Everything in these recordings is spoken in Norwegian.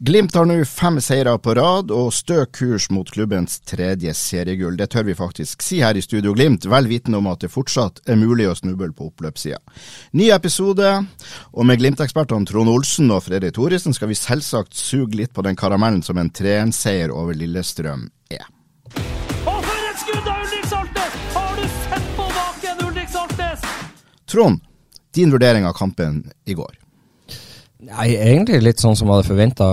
Glimt har nå fem seire på rad og stø kurs mot klubbens tredje seriegull. Det tør vi faktisk si her i Studio Glimt, vel vitende om at det fortsatt er mulig å snuble på oppløpssida. Ny episode, og med Glimt-ekspertene Trond Olsen og Fredrik Thoresen skal vi selvsagt suge litt på den karamellen som en 3-1-seier over Lillestrøm er. Og for et skudd av Ulrik Saltnes! Har du sett på baken, Ulrik Saltnes? Trond, din vurdering av kampen i går. Nei, egentlig litt sånn som jeg hadde forventa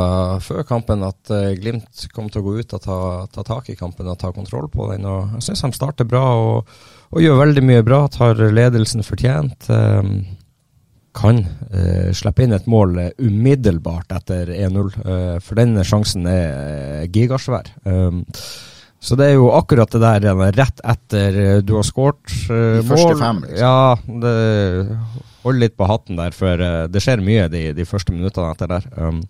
før kampen, at uh, Glimt kom til å gå ut og ta, ta tak i kampen og ta kontroll på den. og Jeg syns de starter bra og, og, gjør veldig mye bra. Tar ledelsen fortjent. Um, kan uh, slippe inn et mål eh, umiddelbart etter 1-0, uh, for den sjansen er gigasvær. gigasvær. så det er jo akkurat det der rett etter du har skåret uh, De første fem, liksom. Ja, det Hold litt på hatten der, for eh, det skjer mye de, de første minuttene etter der. Um,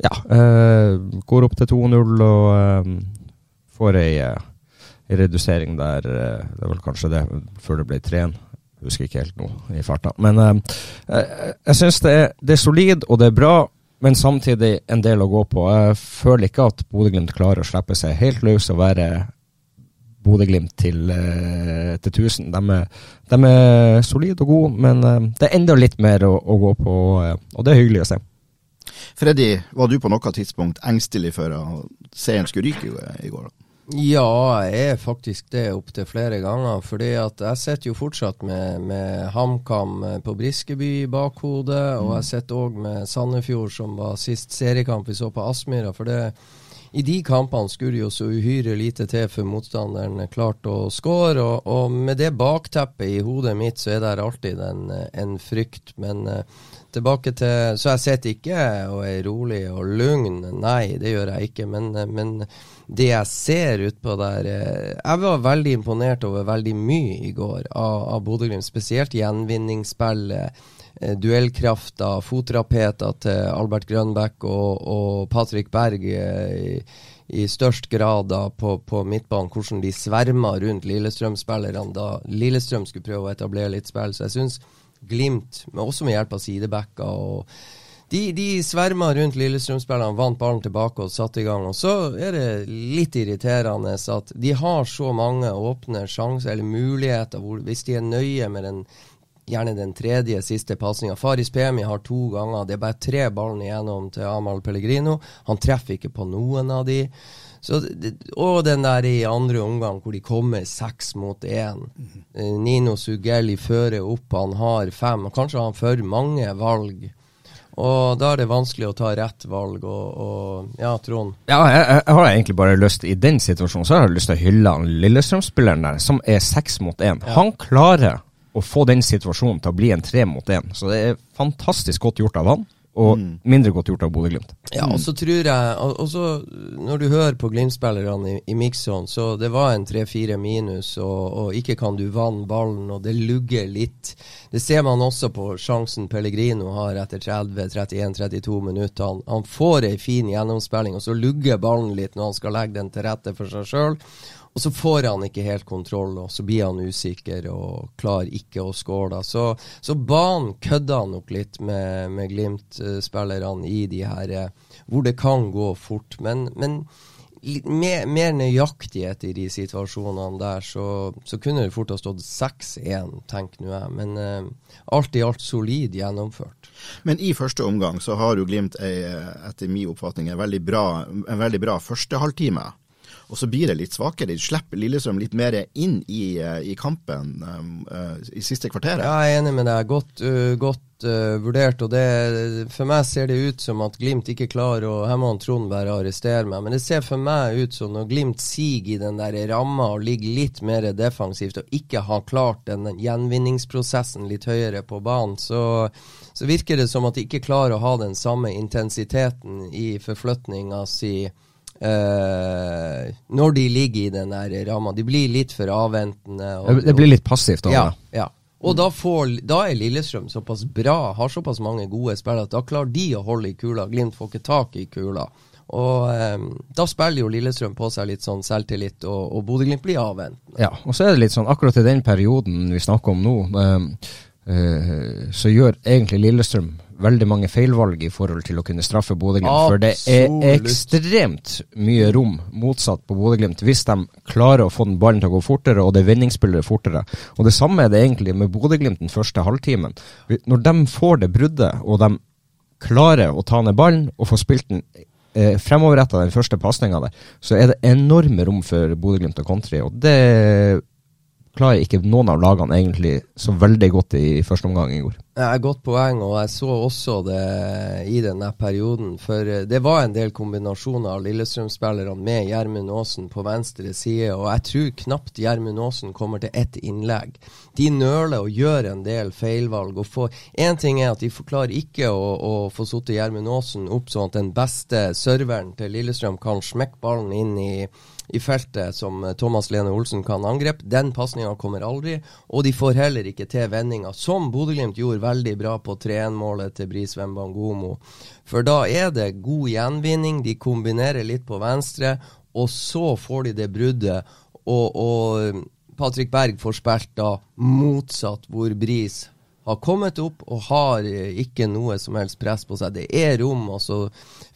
ja, uh, går opp til 2-0 og um, får ei, ei redusering der. Uh, det er vel kanskje det før det ble 3-1. Husker ikke helt nå i farta. Men uh, jeg, syns det, det er solid og det er bra, men samtidig en del å gå på. Jeg føler ikke at Bodø-Glimt klarer å slippe seg helt løs og være Bodø-Glimt til, eh, til 1000. De er, de er solide og gode, men eh, det er enda litt mer å, å gå på, eh, og det er hyggelig å se. Freddy, var du på noe tidspunkt engstelig for at seieren skulle ryke i- går? da? Ja, jeg er faktisk det opptil flere ganger. fordi at jeg sitter jo fortsatt med, med HamKam på Briskeby i bakhodet, og jeg sitter òg med Sandefjord, som var sist seriekamp vi så på Aspmyra. For det, i de kampene skulle jo så uhyre lite til for motstanderen klarte å score. Og, og med det bakteppet i hodet mitt, så er det alltid en, en frykt. Men eh, tilbake til Så jeg sitter ikke og er rolig og lugn. Nei, det gjør jeg ikke. Men, eh, men det jeg ser utpå der eh, Jeg var veldig imponert over veldig mye i går av, av Bodø-Glimt. Spesielt gjenvinningsspillet. Eh, Duellkrafta, fotrapeter til Albert Grønbæk og, og Patrick Berg eh, i, i størst grad da på, på midtbanen. Hvordan de sverma rundt Lillestrøm-spillerne da Lillestrøm skulle prøve å etablere litt spill. Så jeg syns Glimt, men også med hjelp av sidebacker og de, de sverma rundt Lillestrøm-spillerne, vant ballen tilbake og satte i gang. Og så er det litt irriterende at de har så mange åpne sjanser eller muligheter hvor hvis de er nøye med den gjerne den tredje siste pasninga. Faris Pemi har to ganger. Det er bare tre ballen igjennom til Amahl Pellegrino. Han treffer ikke på noen av de. Så, og den der i andre omgang hvor de kommer seks mot én. Eh, Nino Sugelli fører opp, han har fem. Kanskje har han for mange valg. Og da er det vanskelig å ta rett valg. Og, og ja, Trond. Ja, jeg, jeg har egentlig bare lyst I den situasjonen så har jeg lyst til å hylle han Lillestrøm-spilleren der, som er seks mot én. Han klarer å få den situasjonen til å bli en tre mot én. Så det er fantastisk godt gjort av han, og mindre godt gjort av Bodø-Glimt. Ja, og så tror jeg og, så Når du hører på Glimt-spillerne i, i Mixon, så det var en tre-fire minus, og, og ikke kan du vanne ballen, og det lugger litt. Det ser man også på sjansen Pellegrino har etter 30-31-32 minutter. Han, han får ei fin gjennomspilling, og så lugger ballen litt når han skal legge den til rette for seg sjøl. Og så får han ikke helt kontroll, og så blir han usikker og klarer ikke å score. Så, så banen kødda nok litt med, med Glimt-spillerne i de her eh, hvor det kan gå fort. Men, men mer, mer nøyaktighet i de situasjonene der, så, så kunne det fort ha stått 6-1, tenker nå jeg. Men eh, alt i alt solid gjennomført. Men i første omgang så har jo Glimt ei, etter min oppfatning en veldig bra, en veldig bra første halvtime. Og så blir det litt svakere. De slipper Lillestrøm litt mer inn i, eh, i kampen uh, i siste kvarteret. Ja, jeg er enig med deg. Godt, uh, godt uh, vurdert. og det, For meg ser det ut som at Glimt ikke klarer å Her må Trond bare arrestere meg, men det ser for meg ut som når Glimt siger i den der ramma og ligger litt mer defensivt og ikke har klart den gjenvinningsprosessen litt høyere på banen, så, så virker det som at de ikke klarer å ha den samme intensiteten i forflytninga si. Uh, når de ligger i den ramma. De blir litt for avventende. Og, det blir litt passivt òg, ja, ja. Og da, får, da, er Lillestrøm såpass bra, har såpass mange gode spillere, at da klarer de å holde i kula. Glimt får ikke tak i kula. Og um, Da spiller jo Lillestrøm på seg litt sånn selvtillit, og, og Bodø-Glimt blir avventende. Ja, og så er det litt sånn, akkurat i den perioden vi snakker om nå, um, uh, så gjør egentlig Lillestrøm veldig mange feilvalg i forhold til å kunne straffe Bodø-Glimt. For det er ekstremt mye rom motsatt på Bodø-Glimt hvis de klarer å få den ballen til å gå fortere, og det er vinningsspillere fortere. Og Det samme er det egentlig med Bodø-Glimt den første halvtimen. Når de får det bruddet, og de klarer å ta ned ballen og få spilt den eh, fremoverretta den første pasninga der, så er det enorme rom for Bodø-Glimt å kontre. Og det klarer ikke noen av lagene egentlig så veldig godt i første omgang i går. Det er godt poeng, og jeg så også det i denne perioden. For eh, det var en del kombinasjoner av Lillestrøm-spillerne med Gjermund Aasen på venstre side, og jeg tror knapt Gjermund Aasen kommer til ett innlegg. De nøler og gjør en del feilvalg. og Én ting er at de forklarer ikke å, å få satt Gjermund Aasen opp sånn at den beste serveren til Lillestrøm kan smekke ballen inn i i feltet som eh, Thomas Lene Olsen kan angripe. Den pasninga kommer aldri, og de får heller ikke til vendinga, som Bodø-Glimt gjorde veldig bra på 3-1-målet til Bris Wembangomo. For da er det god gjenvinning, de kombinerer litt på venstre, og så får de det bruddet. Og, og Patrick Berg får spilt da motsatt hvor Bris har kommet opp og har ikke noe som helst press på seg. Det er rom, og så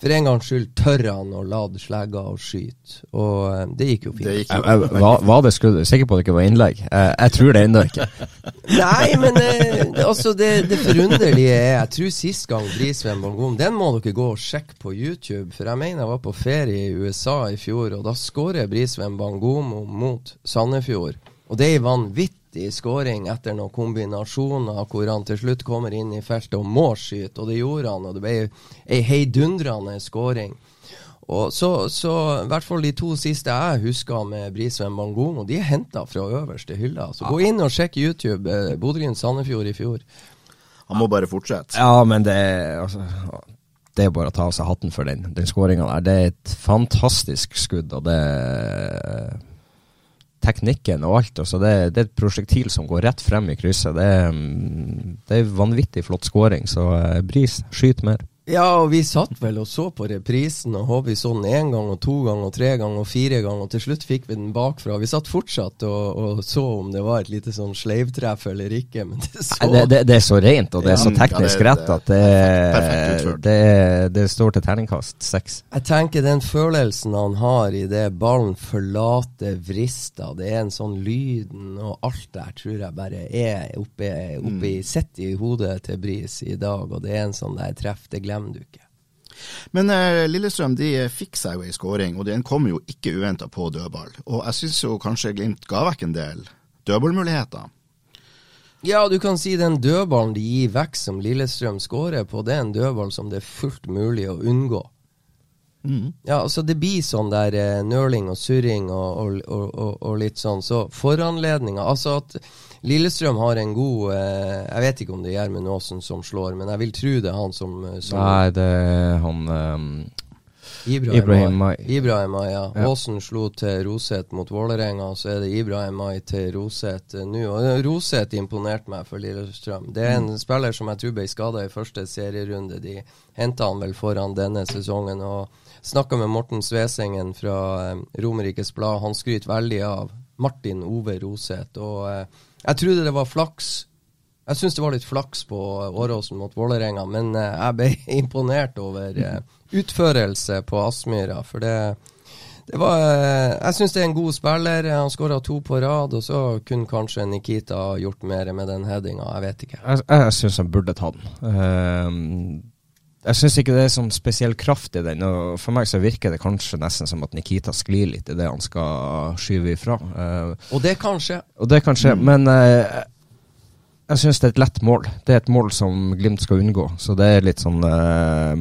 for en gangs skyld tør han å lade slegga og skyte. Og eh, det gikk jo fint. Gikk jo. Jeg, jeg, var, var, det skudd? Sikker på at det ikke var innlegg? Jeg, jeg tror det ennå ikke. Nei, men eh, altså det, det, forunderlige er Jeg tror sist gang Brisveen Bongom Den må dere gå og sjekke på YouTube. For jeg mener jeg var på ferie i USA i fjor, og da skårer Brisveen Bangomo mot Sandefjord. Og det er vanvittig vanvittig skåring etter noen kombinasjoner hvor han til slutt kommer inn i feltet og må skyte, og det gjorde han. Og det ble ei heidundrende skåring. Og så, så i hvert fall de to siste jeg husker med Brisveen Bangomo, de er henta fra øverste hylla. Så gå inn og sjekk YouTube. Eh, Bodø-Glimt-Sandefjord i fjor. Han må bare fortsette. Ja, men det altså, det er bare å ta av seg hatten for den, den skåringa der. Det er et fantastisk skudd, og det teknikken og alt. Altså det, det, er et prosjektil som går rett frem i krysset. Det, mm, det er vanvittig flott skåring, så uh, Bris, skyt mer. Ja, og vi satt vel og så på reprisen, og håper vi så den én gang og to ganger og tre ganger og fire ganger, og til slutt fikk vi den bakfra. Vi satt fortsatt og, og så om det var et lite sånn sleivtreff eller ikke, men det så det, det, det, er så rent, og det er så teknisk rett at det, det, står til terningkast seks. Jeg tenker den følelsen han har i det ballen forlater vrista, det er en sånn lyden og alt der tror jeg bare er oppe, oppe i, mm. sett i hodet til Bris i dag, og det er en sånn der treff. det glemmer glemmer du ikke. Men eh, Lillestrøm de fikk seg jo ei skåring, og den kom jo ikke uventa på dødball. Og jeg syns jo kanskje Glimt ga vekk en del dødballmuligheter. Ja, du kan si den dødballen de gir vekk som Lillestrøm skårer på, det er en dødball som det er fullt mulig å unngå. Mm. Ja, altså Det blir sånn der eh, nøling og surring og, og, og, og litt sånn. Så foranledninga Altså at Lillestrøm har en god eh, Jeg vet ikke om det er Gjermund Aasen som slår, men jeg vil tro det er han som, eh, som Nei, det er han um, Ibrahim, Ibrahim Mai. Ibrahim Mai, ja. ja. Aasen slo til Roseth mot Vålerenga, så er det Ibrahim Mai til Roseth nå. Og Roseth imponerte meg for Lillestrøm. Det er en mm. spiller som jeg tror ble skada i første serierunde. De henta han vel foran denne sesongen. og Snakka med Morten Svesengen fra Romerikes Blad. Han skryter veldig av Martin Ove Roseth. og jeg trodde det var flaks. Jeg syns det var litt flaks på Åråsen mot Vålerenga, men eh, jeg ble imponert over eh, utførelse på Aspmyra. For det, det var eh, Jeg syns det er en god spiller. Han skåra to på rad, og så kunne kanskje Nikita gjort mer med den headinga. Jeg vet ikke. Jeg, jeg syns han burde ta den. Uh, jeg syns ikke det er sånn spesiell kraft i den. og For meg så virker det kanskje nesten som at Nikita sklir litt i det han skal skyve ifra. Uh, og det kan skje. Og det kan skje, mm. men uh, jeg syns det er et lett mål. Det er et mål som Glimt skal unngå. Så det er litt sånn uh,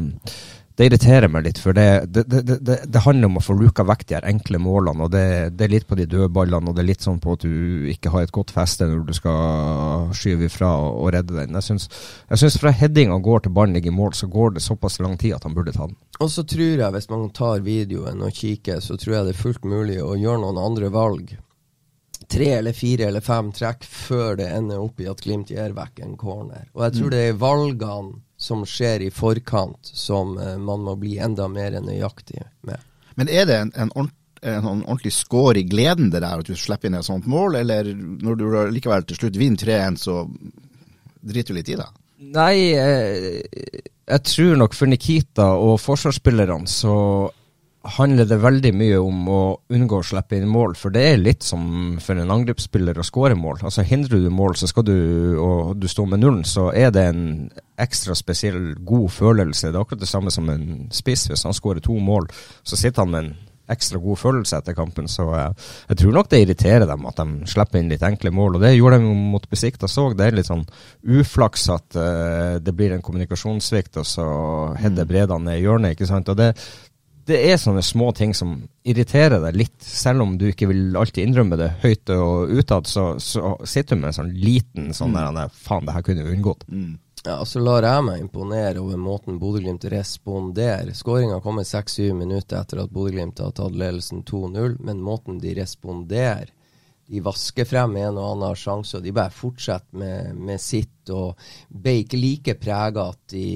det irriterer meg litt, for det, det, det, det, handler om å få luka vekk de her enkle målene. og det, er litt på de dødballene, og det er litt sånn på at du ikke har et godt feste når du skal skyve ifra og, og redde den. Jeg syns, jeg syns fra headinga går til ballen ligger i mål, så går det såpass lang tid at han burde ta den. Og så tror jeg, hvis man tar videoen og kikker, så tror jeg det er fullt mulig å gjøre noen andre valg. Tre eller fire eller fem trekk før det ender opp i at Glimt gir vekk en corner. Og jeg tror mm. det er valgene som skjer i forkant, som uh, man må bli enda mer nøyaktig med. Men er det en, en, ordent, en ordentlig score i gleden det der, at du slipper inn et sånt mål, eller når du likevel til slutt vinner 3-1, så driter du litt i det? Nei, jeg, eh, jeg tror nok for Nikita og forsvarsspillerne så handler det veldig mye om å unngå å slippe inn mål, for det er litt som for en angrepsspiller å skåre mål. Altså Hindrer du mål, så skal du, og du står med nullen, så er det en ekstra spesiell god følelse. Det er akkurat det samme som en spiss. Hvis han skårer to mål, så sitter han med en ekstra god følelse etter kampen. Så jeg, eh, jeg tror nok det irriterer dem at de slipper inn litt enkle mål. Og det gjorde de mot Besikta så. Det er litt sånn uflaks at uh, det blir en kommunikasjonssvikt, og så header Bredan ned i hjørnet. ikke sant? Og det, det er sånne små ting som irriterer deg litt, selv om du ikke vil alltid innrømme det høyt og utad, så, så sitter du med en sånn liten sånn mm. der Faen, det her kunne vi unngått. Mm. Ja, så lar jeg meg imponere over måten Bodø-Glimt responderer. Skåringa kommer seks-syv minutter etter at Bodø-Glimt har tatt ledelsen 2-0, men måten de responderer De vasker frem en og annen sjanse, og de bare fortsetter med, med sitt. Og ble ikke like prega at de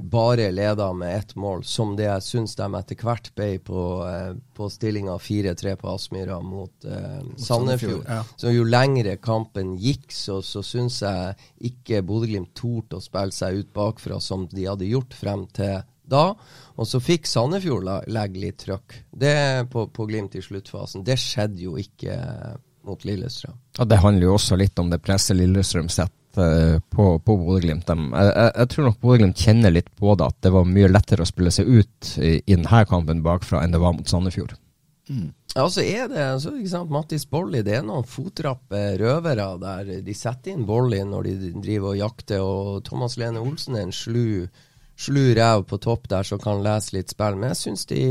bare leda med ett mål, som det jeg syns de etter hvert ble på, eh, på stillinga 4-3 på Aspmyra mot eh, Sandefjord. Ja. Så jo lengre kampen gikk, så, så syns jeg ikke Bodø-Glimt torde å spille seg ut bakfra som de hadde gjort frem til da. Og så fikk Sandefjord legge litt trøkk det på, på Glimt i sluttfasen. Det skjedde jo ikke mot Lillestrøm. Og Det handler jo også litt om det presset Lillestrøm setter Eh, på, på Bodø-Glimt. Jeg, jeg, tror nok Bodø-Glimt kjenner litt på det, at det var mye lettere å spille seg ut i, i denne kampen bakfra enn det var mot Sandefjord. Mm. Ja, så er det så, ikke sant, Mattis Bolli, det er noen fotrappe røvere der. De setter inn Bolli når de driver og jakter, og Thomas Lene Olsen er en slu slu ræv på topp der som kan lese litt spill. Men jeg syns de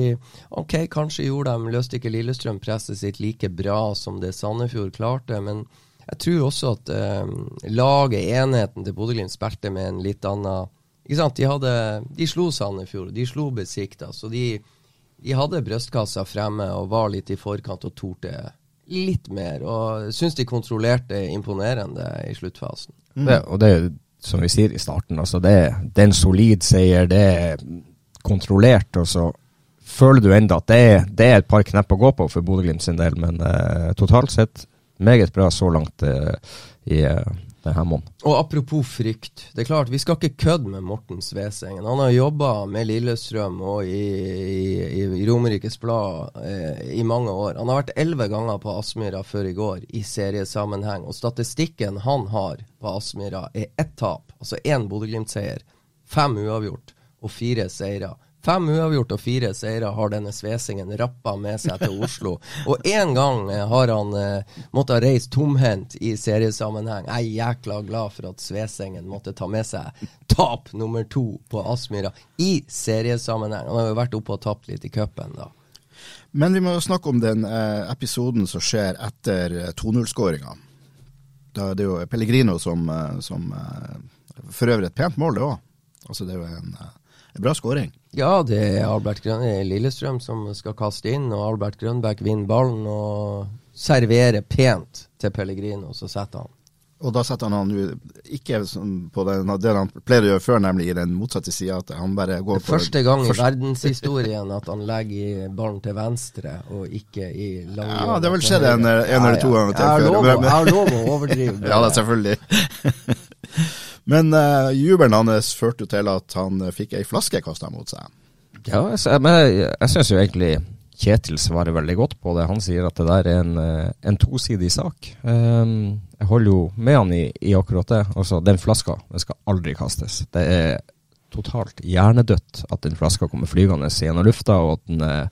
OK, kanskje gjorde de Løste ikke Lillestrøm presset sitt like bra som det Sandefjord klarte, men jeg tror også at eh, laget, enheten til Bodø-Glimt, spilte med en litt annen ikke sant? De, hadde, de slo Sandefjord, de slo Besikta. Så de, de hadde brystkassa fremme og var litt i forkant og torde litt mer. Og syns de kontrollerte imponerende i sluttfasen. Mm. Det, og det er som vi sier i starten, altså det, det er en solid seier. Det er kontrollert. og så føler du enda at det det er et par knepp å gå på for Bodø-Glimt sin del, men uh, totalt sett meget bra så langt uh, i uh, denne måneden. Og apropos frykt. Det er klart, Vi skal ikke kødde med Morten Svesengen. Han har jobba med Lillestrøm og i, i, i Romerikes Blad eh, i mange år. Han har vært elleve ganger på Aspmyra før i går i seriesammenheng. Og statistikken han har på Aspmyra, er ett tap, altså én Bodø-Glimt-seier, fem uavgjort og fire seire. Fem uavgjort og fire seire har denne Svesingen rappa med seg til Oslo. Og én gang eh, har han eh, måttet reise tomhendt i seriesammenheng. Jeg er jækla glad for at Svesingen måtte ta med seg tap nummer to på Aspmyra i seriesammenheng. Han har jo vært oppe og tapt litt i cupen, da. Men vi må jo snakke om den eh, episoden som skjer etter 2-0-skåringa. Det er jo Pellegrino som, eh, som eh, For øvrig et pent mål, det òg. Altså, det er jo en Bra skåring. Ja, det er Albert Grøn Lillestrøm som skal kaste inn, og Albert Grønbæk vinner ballen og serverer pent til Pellegrino, så setter han. Og da setter han han ikke på det, det, han pleier å gjøre før, nemlig i den motsatte sida. Han bare går det er Første gang i verdenshistorien at han legger ballen til venstre, og ikke i langhjørnet. Ja, det har vel skjedd en, en eller to ganger til. Jeg har lov å overdrive. ja, det er selvfølgelig. Men uh, jubelen hans førte jo til at han fikk ei flaske kasta mot seg. Ja, men jeg, jeg syns jo egentlig Kjetil svarer veldig godt på det. Han sier at det der er en, eh, en tosidig sak. Um, jeg holder jo med han i, i akkurat det. Altså, den flaska den skal aldri kastes. Det er totalt hjernedødt at den flaska kommer flygende gjennom lufta, og at den er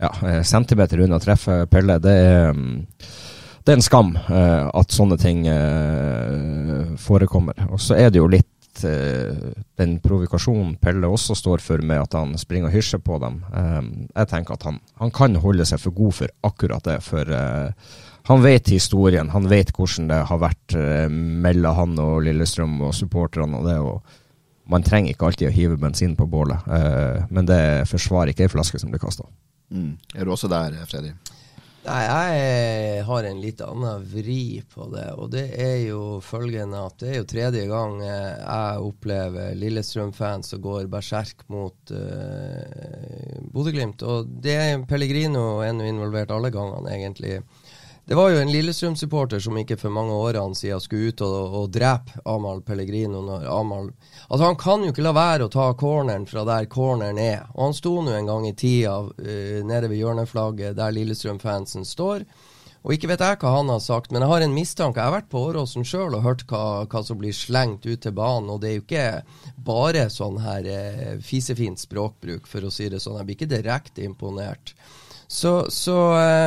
ja, eh, centimeter unna å treffe Pelle. Det er, mm, det er en skam eh, at sånne ting eh, forekommer. Og så er det jo litt den provokasjonen Pelle også står for, med at han springer og hysjer på dem. jeg tenker at han, han, kan holde seg for god for akkurat det. For han vet historien. Han vet hvordan det har vært mellom han og Lillestrøm og supporterne og det. og man trenger ikke alltid å hive bensin på bålet, eh, men det forsvarer ikke ei flaske som blir kasta. Mm. Er du også der, Freddy? Nei, jeg har en litt annen vri på det. Og det er jo følgende at det er jo tredje gang jeg opplever Lillestrøm-fans som går berserk mot uh, Bodø-Glimt. Og det Pellegrino er nå involvert alle gangene, egentlig. Det var jo en Lillestrøm-supporter som ikke for mange årene siden skulle ut og, og drepe Amahl Pellegrino. når Amahl Altså Han kan jo ikke la være å ta corneren fra der corneren er. Og Han sto nå en gang i tida uh, nede ved hjørneflagget der Lillestrøm-fansen står. Og ikke vet jeg hva han har sagt, men jeg har en mistanke. Jeg har vært på Åråsen sjøl og hørt hva, hva, som blir slengt ut til banen, og det er jo ikke bare sånn her uh, fisefint språkbruk, for å si det sånn. Jeg blir ikke direkte imponert. Så, så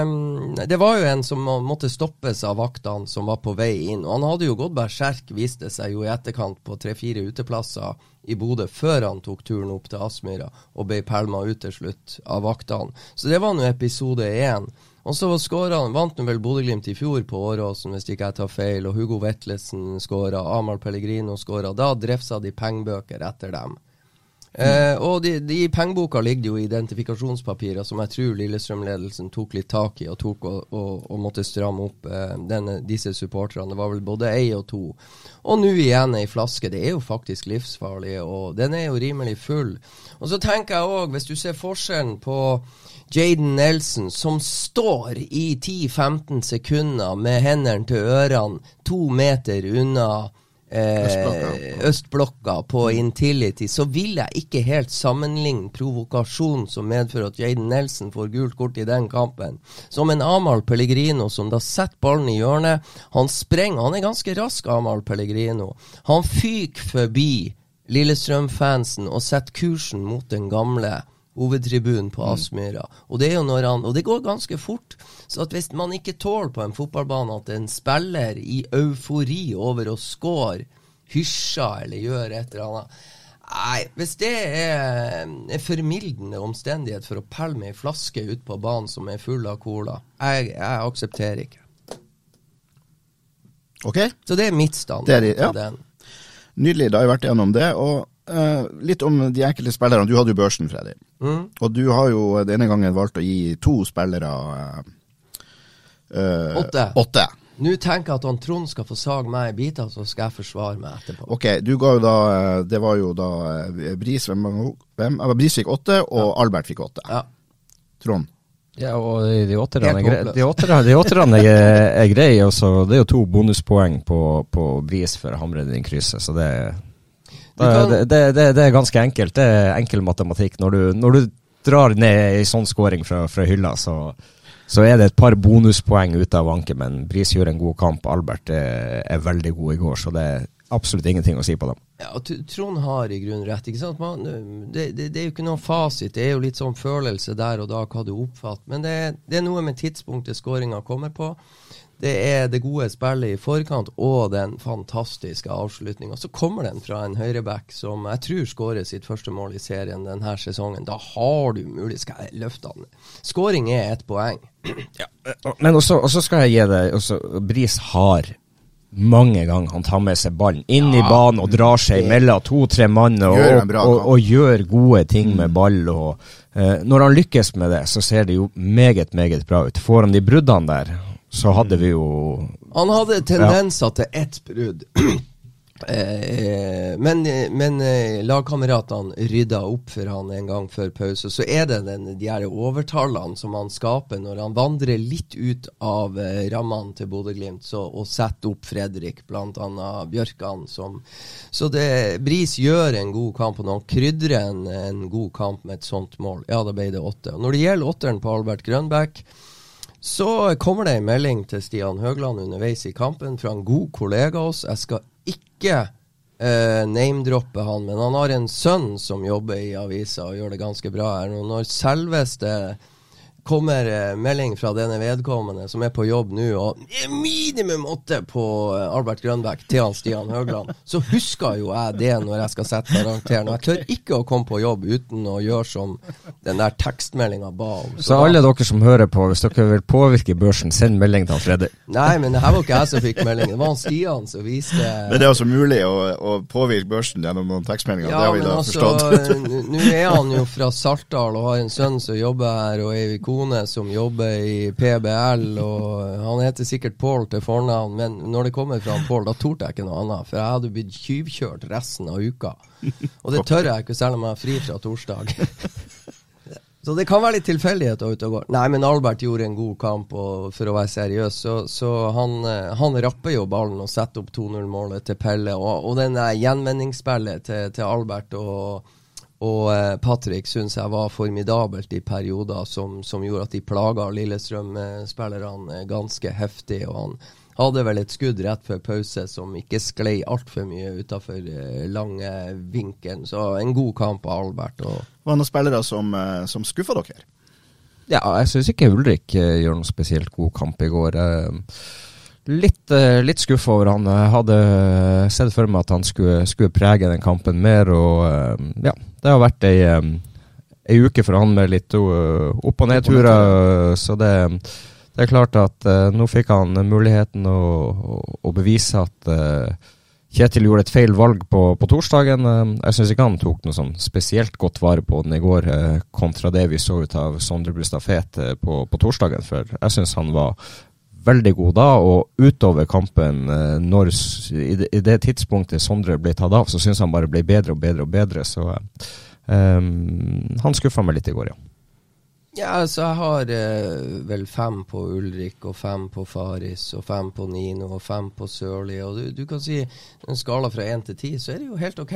um, Det var jo en som måtte stoppes av vaktene som var på vei inn. Og han hadde jo gått berserk, viste seg jo i etterkant på tre-fire uteplasser i Bodø før han tok turen opp til Aspmyra og ble pælma ut til slutt av vaktene. Så det var nå episode én. Og så skåra han, vant vel Bodø-Glimt i fjor på Åråsen, hvis ikke jeg tar feil. Og Hugo Vetlesen skåra, Amahl Pellegrino skåra. Da drefsa de pengebøker etter dem. Eh, og de, de, pengeboka ligger jo i identifikasjonspapirer som jeg tror Lillestrøm-ledelsen tok litt tak i og tok og, og, og måtte stramme opp eh, denne, disse supporterne. Det var vel både ei og to. Og nå igjen ei flaske. Det er jo faktisk livsfarlig, og den er jo rimelig full. Og så tenker jeg òg, hvis du ser forskjellen på Jaden Nelson, som står i 10-15 sekunder med hendene til ørene to meter unna eh, østblokka på Intility, så vil jeg ikke helt sammenligne provokasjon som medfører at Jaden Nelson får gult kort i den kampen, som en Amahl Pellegrino som da setter ballen i hjørnet. Han sprenger, han er ganske rask, Amahl Pellegrino. Han fyker forbi Lillestrøm-fansen og setter kursen mot den gamle hovedtribunen på mm. Aspmyra. Og det er jo når han, og det går ganske fort. Så at hvis man ikke tåler på en fotballbane at en spiller i eufori over å score hysjer eller gjør et eller annet Nei, hvis det er en formildende omstendighet for å pelle med ei flaske ut på banen som er full av cola, jeg, jeg aksepterer ikke. Ok. Så det er mitt standard. ja. Nydelig, da har vi vært gjennom det. og Uh, litt om de enkelte spillerne. Du hadde jo børsen, Freddy. Mm. Og du har jo denne gangen valgt å gi to spillere uh, uh, Åtte. åtte. Nå tenker jeg at han Trond skal få sag meg i biter, så skal jeg forsvare meg etterpå. Ok, du ga jo da Det var jo da Bris, hvem, hvem? Bris fikk åtte, og ja. Albert fikk åtte. Ja. Trond? Ja, og de åtterne er, de de åtterne er, er greie. Også. Det er jo to bonuspoeng på, på Bris for å hamre den krysset, så det er det, det, det, det, er ganske enkelt. Det er enkel matematikk. Når du, når du drar ned ei sånn scoring fra, fra hylla, så, så, er det et par bonuspoeng ute av Anke Men Bris gjør en god kamp. Albert er, er, veldig god i går, så det er absolutt ingenting å si på dem. Ja, og Trond har i grunnen rett. ikke sant? Man, det, det, det, er jo ikke noen fasit. Det er jo litt sånn følelse der og da hva du oppfatter. Men det, det er noe med tidspunktet skåringa kommer på det er det gode spillet i forkant og den fantastiske avslutninga. Så kommer den fra en høyreback som jeg tror skårer sitt første mål i serien denne sesongen. Da har du mulig Skal jeg løfte han? Skåring er ett poeng. Ja, men også, også, skal jeg gi deg også, Bris har mange ganger han tar med seg ballen inn ja, i banen og drar seg mellom to-tre mann og, og, og, og, gjør gode ting med mm. ball. Og, uh, når han lykkes med det, så ser det jo meget, meget bra ut. Får han de bruddene der, så hadde vi jo Han hadde tendenser ja. til ett brudd. Eh, men, men eh, lagkameratene rydda opp for han en gang før pause. Så er det den, de her overtallene som han skaper når han vandrer litt ut av eh, rammene til Bodø-Glimt og setter opp Fredrik, bl.a. Bjørkan. Som, så det, Bris gjør en god kamp, og når han krydrer en, en god kamp med et sånt mål, ja, da ble det åtte. Og når det gjelder åtteren på Albert Grønbæk så kommer det en melding til Stian Høgland underveis i kampen fra en god kollega av oss. Jeg skal ikke uh, name-droppe han, men han har en sønn som jobber i avisa og gjør det ganske bra her. Når selveste kommer eh, melding fra denne vedkommende som er på jobb nå, og minimum åtte på eh, Albert Grønbæk til han Stian Høgland, så husker jo jeg det når jeg skal sette karakteren. Jeg tør ikke å komme på jobb uten å gjøre som den der tekstmeldinga ba om. Så, så alle dere som hører på, hvis dere vil påvirke børsen, send melding til han Fredrik. Nei, men det her var ikke jeg som fikk melding, det var han Stian som viste Men det er altså mulig å, å påvirke børsen gjennom noen tekstmeldinger? Ja, det har vi da altså, forstått. Nå er han jo fra Saltdal og har en sønn som jobber her, og ei kone som jobber i PBL, og han heter sikkert Pål til fornavn, men når det kommer fra Pål, da torde jeg ikke noe annet. For jeg hadde blitt tyvkjørt resten av uka. Og det tør jeg ikke, selv om jeg har fri fra torsdag. Så det kan være litt tilfeldigheter ute og går. Nei, men Albert gjorde en god kamp, og for å være seriøs, så, så han, eh, han, rapper jo ballen og setter opp 2-0-målet til Pelle. Og, og den gjenvendingsspillet til, til Albert og og eh, Patrick syns jeg var formidabelt i perioder som, som gjorde at de plaga Lillestrøm-spillerne eh, ganske heftig. og han hadde vel et skudd rett før pause som ikke sklei altfor mye utafor eh, lange vinkelen. Så en god kamp av Albert. Og var det noen spillere som, som skuffa dere? Ja, jeg syns ikke Ulrik gjør noen spesielt god kamp i går. Litt, litt skuffa over han. Jeg hadde sett for meg at han skulle, skulle prege den kampen mer. og ja, det har vært ei, ei uke for han med litt opp- og nedturer. Så det, det, er klart at nå fikk han muligheten å, å, å bevise at uh, Kjetil gjorde et feil valg på, på torsdagen. Jeg syns ikke han tok noe sånn spesielt godt vare på den i går, kontra det vi så ut av Sondre Brustad Fet på, på, torsdagen. For jeg syns han var veldig god da, og utover kampen, når, i, det, i det tidspunktet Sondre ble tatt av, så syns han bare ble bedre og bedre og bedre. Så Um, han skuffa meg litt i går, ja. Ja, altså jeg har eh, vel fem på Ulrik, og fem på Faris, og fem på Nino, og fem på Sørli. Og du, du, kan si en skala fra én til ti, så er det jo helt OK,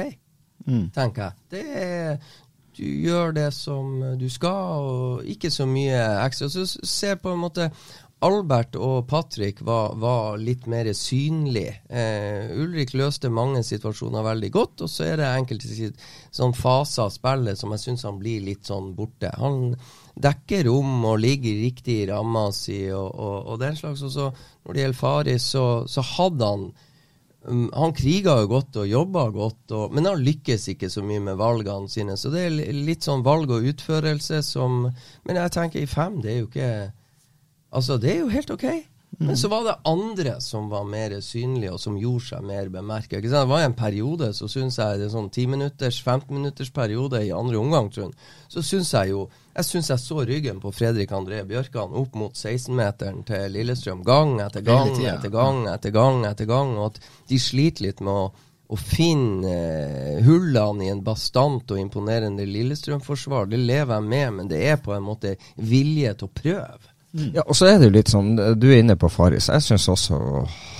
mm. tenker jeg. Det er du gjør det som du skal, og ikke så mye ekstra. Så se på en måte Albert og Patrick var, var litt mer synlige. Eh, Ulrik løste mange situasjoner veldig godt, og så er det enkelte sånn faser av spillet som jeg syns han blir litt sånn borte. Han dekker rom og ligger riktig i ramma si og, og, og, den slags. Og så når det gjelder Faris, så, så hadde han um, han kriga jo godt og jobba godt, og, men han lykkes ikke så mye med valgene sine. Så det er litt sånn valg og utførelse som Men jeg tenker i fem, det er jo ikke Altså, det er jo helt OK. Men så var det andre som var mer synlige, og som gjorde seg mer bemerka. Det var en periode, så syns jeg det er sånn 10 minutters, 15 minutters periode i andre omgang, jeg, så syns jeg jo Jeg syns jeg så ryggen på Fredrik André Bjørkan opp mot 16-meteren til Lillestrøm gang etter gang etter gang etter gang, etter gang, og at de sliter litt med å å finne uh, hullene i en bastant og imponerende Lillestrøm-forsvar, det lever jeg med, men det er på en måte vilje til å prøve. Mm. Ja, og så er det jo litt sånn, Du er inne på Faris. Jeg syns også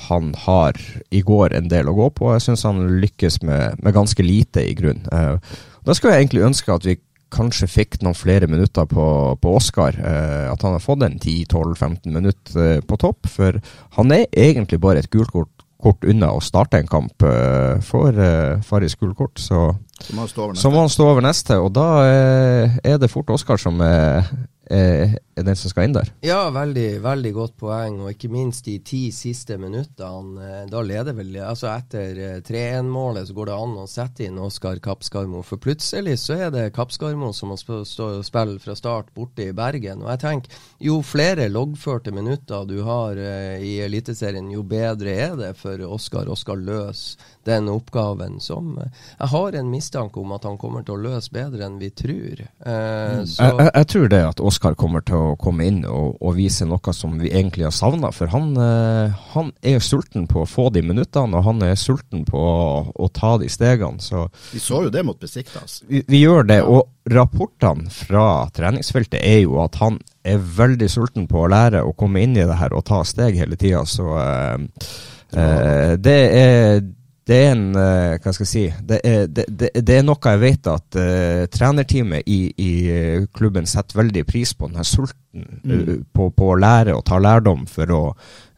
han har i går en del å gå på. Jeg syns han lykkes med, med, ganske lite, i grunn. Eh, da skulle jeg egentlig ønske at vi kanskje fikk noen flere minutter på, på Oscar. Eh, at han har fått en 10-12-15 minutter eh, på topp. For han er egentlig bare et gult kort, kort unna å starte en kamp eh, for eh, Faris gult kort. Så, så må han stå over neste. Og da er det fort Oscar som er Eh, er den som skal inn der. Ja, veldig, veldig godt poeng. Og ikke minst de ti siste minuttene. Eh, da leder vel Altså etter 3-1-målet eh, så går det an å sette inn Oskar Kappskarmo. For plutselig så er det Kappskarmo som må stå og spille fra start borte i Bergen. Og jeg tenker jo flere loggførte minutter du har i Eliteserien, jo bedre er det for Oskar. Oskar løs den oppgaven som Jeg har en mistanke om at han kommer til å løse bedre enn vi tror. Eh, mm. jeg, jeg, jeg, tror det at Oskar kommer til å komme inn og, og, vise noe som vi egentlig har savna. For han, eh, han, er sulten på å få de minuttene, og han er sulten på å, å ta de stegene. Så, vi så jo det mot Besiktas. Vi, vi, gjør det. Og rapportene fra treningsfeltet er jo at han er veldig sulten på å lære å komme inn i det her og ta steg hele tida. Så eh, eh, det er det er en uh, Hva skal jeg si det er, det, det, det er, noe jeg vet at uh, trenerteamet i, i, eh, klubben setter veldig pris på. Den her sulten mm. uh, på, på, å lære og ta lærdom for å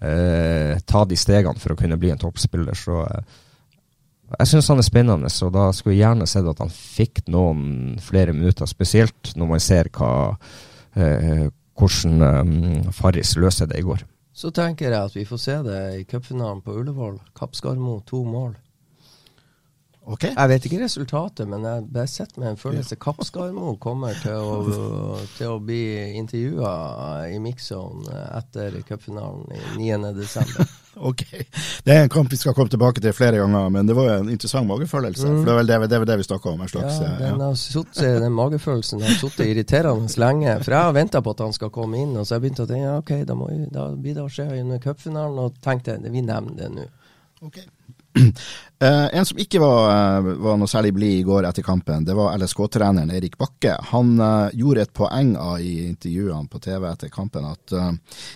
ta de stegene for å kunne bli en toppspiller. Så jeg syns han er spennende, så da skulle jeg gjerne sett at han fikk noen flere minutter. Spesielt når man ser hva, eh, hvordan um, Farris løser det i går. Så tenker jeg at vi får se det i cupfinalen på Ullevål. Kapp Skarmo, to mål. Ok. Jeg vet ikke resultatet, men jeg bare sitter med en følelse. Kappskarmo kommer til å, til å bli intervjua i mix-zone etter cupfinalen i 9.12. Ok. Det er en kamp vi skal komme tilbake til flere ganger, men det var jo en interessant magefølelse. For det var vel det, det, var det vi snakka om. En slags, Mm. Ja, eh, den, ja. har suttet, den magefølelsen har sittet irriterende lenge. For jeg har venta på at han skal komme inn, og så har jeg begynt å tenke ja, ok, da, må da blir det å skje under cupfinalen, og tenkte vi nevner det nå. Ok. Eh, en som ikke var, eh, var noe særlig blid i går etter kampen, det var LSK-treneren Erik Bakke. Han eh, gjorde et poeng av i intervjuene på TV etter kampen at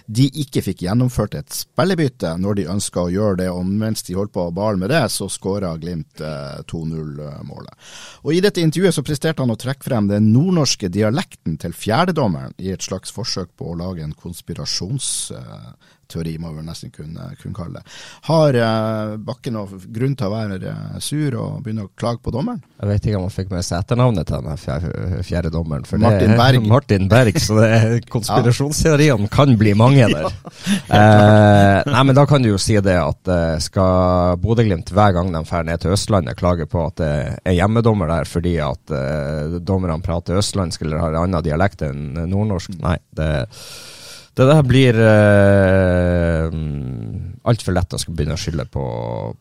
de ikke fikk gjennomført et spillebytte når de ønska å gjøre det, og mens de holdt på å bale med det, så skåra Glimt eh, 2-0-målet. Og I dette intervjuet så presterte han å trekke frem den nordnorske dialekten til fjerdedommeren i et slags forsøk på å lage en konspirasjonsteori, må vi nesten kunne, kunne kalle det. Har eh, Bakke noen grunn til å være eh, sur og begynne å klage på dommeren? Jeg vet ikke om han fikk med seg etternavnet til den fjerde, fjerde dommeren. For Martin det, Berg. Martin Berg, så det konspirasjonsteoriene kan bli mange der. eh, nei, men da kan du jo si det at eh, skal Bodø-Glimt hver gang de drar ned til Østlandet klage på at det er hjemmedommer der fordi at eh, dommerne prater østlandsk eller har en annen dialekt enn nordnorsk? Nei, det det der blir uh, altfor lett å skulle begynne å skylde på,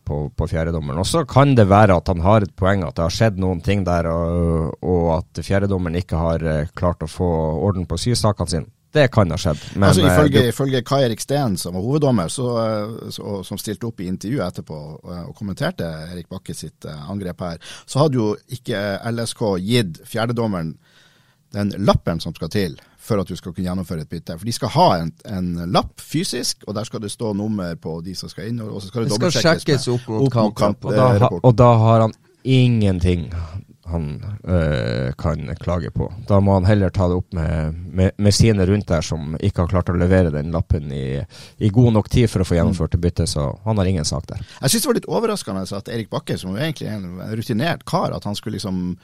på, på fjerdedommeren. Og så kan det være at han har et poeng, at det har skjedd noen ting der, og, og at fjerdedommeren ikke har eh, klart å få orden på sysakene sine. Det kan ha skjedd. Men altså, eh, ifølge, du... ifølge Kai Erik Steen, som var hoveddommer, så, eh, så, som stilte opp i intervjuet etterpå eh, og kommenterte Erik Bakke sitt eh, angrep her, så hadde jo ikke LSK gitt fjerdedommeren den lappen som skal til for at du skal kunne gjennomføre et bytte. For de skal ha en, en lapp fysisk, og der skal det stå nummer på de som skal inn. Og så skal det, Det skal sjekkes opp mot, opp mot kamp, kamp og, da, eh, og da har han ingenting han øh, kan klage på. Da må han heller ta det opp med, med, med sine rundt der som ikke har klart å levere den lappen i, i god nok tid for å få gjennomført det byttet, så han har ingen sak der. Jeg syns det var litt overraskende at Erik Bakke, som egentlig er en rutinert kar, at han skulle liksom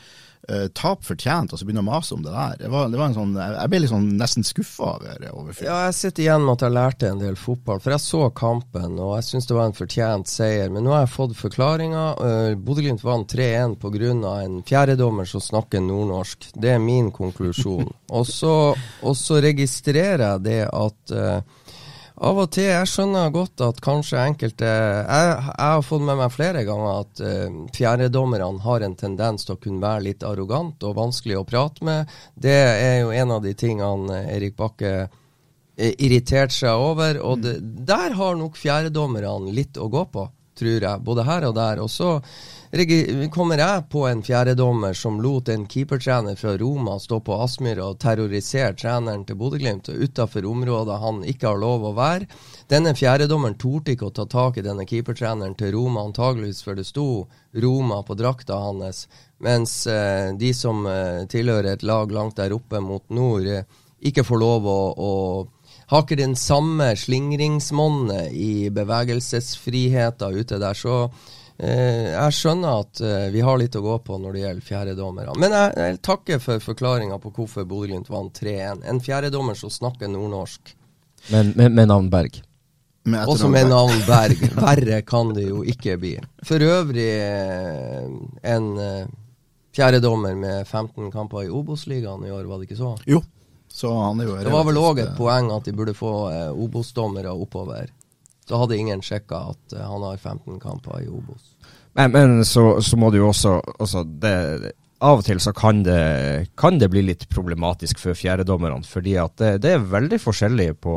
uh, tap fortjent og så begynne å mase om det der. Det var, det var en sånn, jeg ble sånn nesten skuffa over, over fyren. Ja, jeg sitter igjen med at jeg lærte en del fotball, for jeg så kampen og jeg syns det var en fortjent seier. Men nå har jeg fått forklaringa. Uh, Bodø-Glimt vant 3-1 pga. en fjerdedommer som snakker nordnorsk. Det er min konklusjon. og så registrerer jeg det at uh, av og til, jeg skjønner godt at kanskje enkelte Jeg, jeg har fått med meg flere ganger at uh, fjerdedommerne har en tendens til å kunne være litt arrogant og vanskelig å prate med. Det er jo en av de tingene eh, Erik Bakke eh, irriterte seg over. Og det, der har nok fjerdedommerne litt å gå på, tror jeg. Både her og der. Og så kommer jeg på en fjerdedommer som lot en keepertrener fra Roma stå på Aspmyra og terrorisere treneren til Bodø-Glimt utafor området han ikke har lov å være. Denne fjerdedommeren torde ikke å ta tak i denne keepertreneren til Roma, antageligvis for det sto Roma på drakta hans, mens eh, de som eh, tilhører et lag langt der oppe mot nord, eh, ikke får lov å, å har ikke den samme slingringsmonnet i bevegelsesfriheten ute der. Så jeg skjønner at eh, vi har litt å gå på når det gjelder fjerdedommere. Men jeg, jeg takker for forklaringa på hvorfor Bodø-Glimt vant 3-1. En fjerdedommer som snakker nordnorsk. Men med, med navn Berg. Også med navn Berg. Verre kan det jo ikke bli. For øvrig eh, en eh, fjerdedommer med 15 kamper i Obos-ligaen i år, var det ikke så? Jo, så han er jo Det var vel òg et eh, poeng at de burde få eh, Obos-dommere oppover. Så hadde ingen sjekka at eh, han har 15 kamper i Obos. Men, men så, så må du jo også altså det, Av og til så kan det, kan det bli litt problematisk for fjerdedommerne, fordi det, det er veldig forskjellig på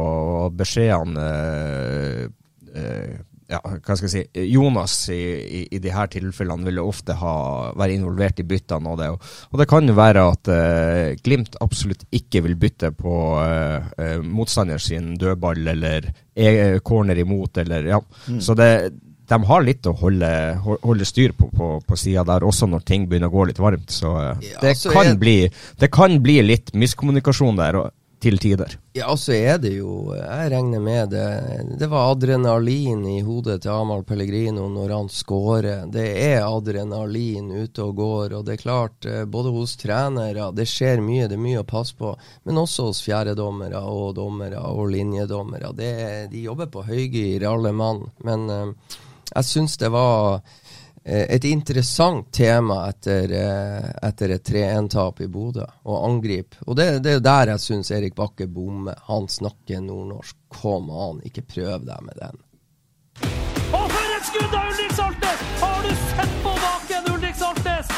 beskjedene eh, eh, ja, hva skal jeg si, Jonas i, i, i de her tilfellene vil ofte ha, være involvert i byttene. Og det, og, det kan jo være at eh, Glimt absolutt ikke vil bytte på eh, eh, motstander sin dødball eller e corner imot, eller ja. Så det, de har litt å holde, holde styr på på, på sida der, også når ting begynner å gå litt varmt. Så eh, Ja, det, så kan jeg... bli, det kan bli litt miskommunikasjon der. og til tider. Ja, så er det jo Jeg regner med det. Det var adrenalin i hodet til Amahl Pellegrino når han scorer. Det er adrenalin ute og går. Og det er klart, eh, både hos trenere Det skjer mye, det er mye å passe på. Men også hos fjerdedommere og dommere og linjedommere. De jobber på høygir, alle mann. Men uh, jeg syns det var Eh, et interessant tema etter, eh, etter et 3-1-tap i Bodø, å angripe. Og det, det er der jeg syns Erik Bakke bommer. Han snakker nordnorsk. Kom an, ikke prøv deg med den. Og for et skudd av Ulrik Saltnes! Har du sett på baken, Ulrik Saltnes?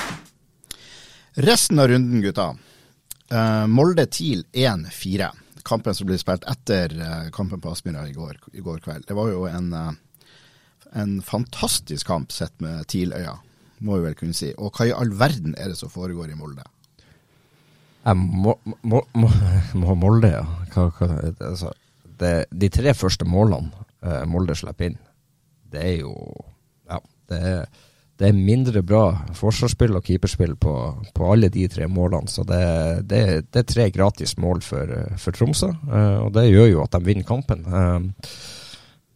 Resten av runden, gutta. Uh, Molde TIL 1-4. Kampen som ble spilt etter uh, kampen på Aspmyra i, i, går kveld. Det var jo en uh, en fantastisk kamp sett med TIL-øya, må vi vel kunne si. Og hva i all verden er det som foregår i Molde? Må, må, må, Molde, ja. Hva, hva, altså, det, de tre første målene eh, Molde slipper inn, det er jo Ja, det er, det er mindre bra forsvarsspill og keeperspill på, på alle de tre målene. Så det, det, er tre gratis mål for, for Tromsø, eh, og det gjør jo at de vinner kampen. Eh,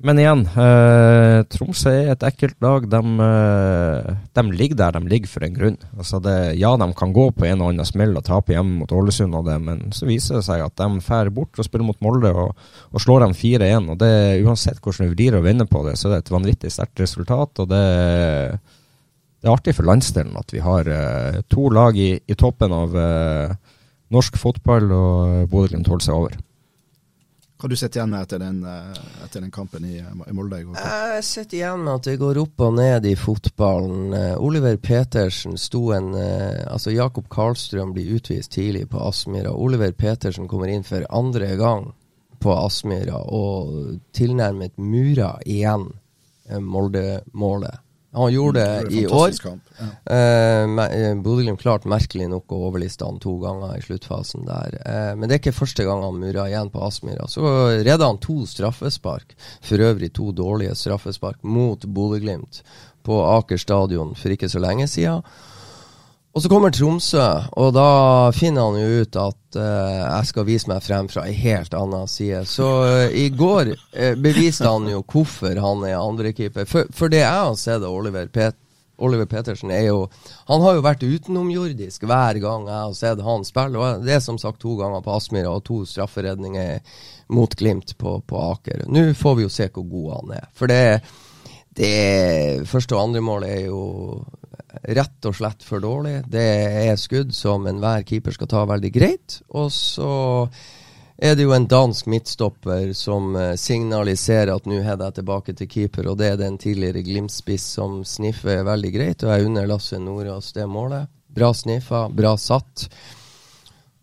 men igjen, eh, Tromsø er et ekkelt lag. De, eh, de, ligger der de ligger for en grunn. Altså det, ja, de kan gå på en og annen smell og tape hjemme mot Ålesund, og det, men så viser det seg at de drar bort og spiller mot Molde og, og slår dem 4-1. og det, Uansett hvordan vi vrir og vender på det, så er det et vanvittig sterkt resultat. og det, det er artig for landsdelen at vi har eh, to lag i, i toppen av eh, norsk fotball, og Bodø-Glimt holder seg over. Hva du sitter igjen med etter den, eh, etter den kampen i, i Molde i går? Jeg sitter igjen med at det går opp og ned i fotballen. Uh, Oliver Petersen sto en Altså Jakob Karlstrøm blir utvist tidlig på Aspmyra. Oliver Petersen kommer inn for andre gang på Aspmyra og tilnærmet mura igjen Molde-målet. Han gjorde det i år. Ja. Eh, Bodø-Glimt klarte merkelig nok å overliste han to ganger i sluttfasen der. Eh, men det er ikke første gang han murra igjen på Aspmyra. Så redda han to straffespark, for øvrig to dårlige straffespark, mot Bodø-Glimt på Aker stadion for ikke så lenge siden. Og så kommer Tromsø, og da finner han jo ut at uh, jeg skal vise meg frem fra ei helt annen side. Så uh, i går uh, beviste han jo hvorfor han er andrekeeper. For, for det jeg har sett av Oliver, Pet Oliver Petersen, er jo Han har jo vært utenomjordisk hver gang jeg har sett han spille. Og det er som sagt to ganger på Aspmyra og to strafferedninger mot Glimt på, på Aker. Nå får vi jo se hvor god han er. For det, det første og andre målet er jo rett og slett for dårlig. Det er skudd som enhver keeper skal ta veldig greit. Og så er det jo en dansk midtstopper som eh, signaliserer at nå header jeg tilbake til keeper, og det er den tidligere Glimt-spiss som sniffer veldig greit, og jeg unner Lasse Nordås det målet. Bra sniffa, bra satt.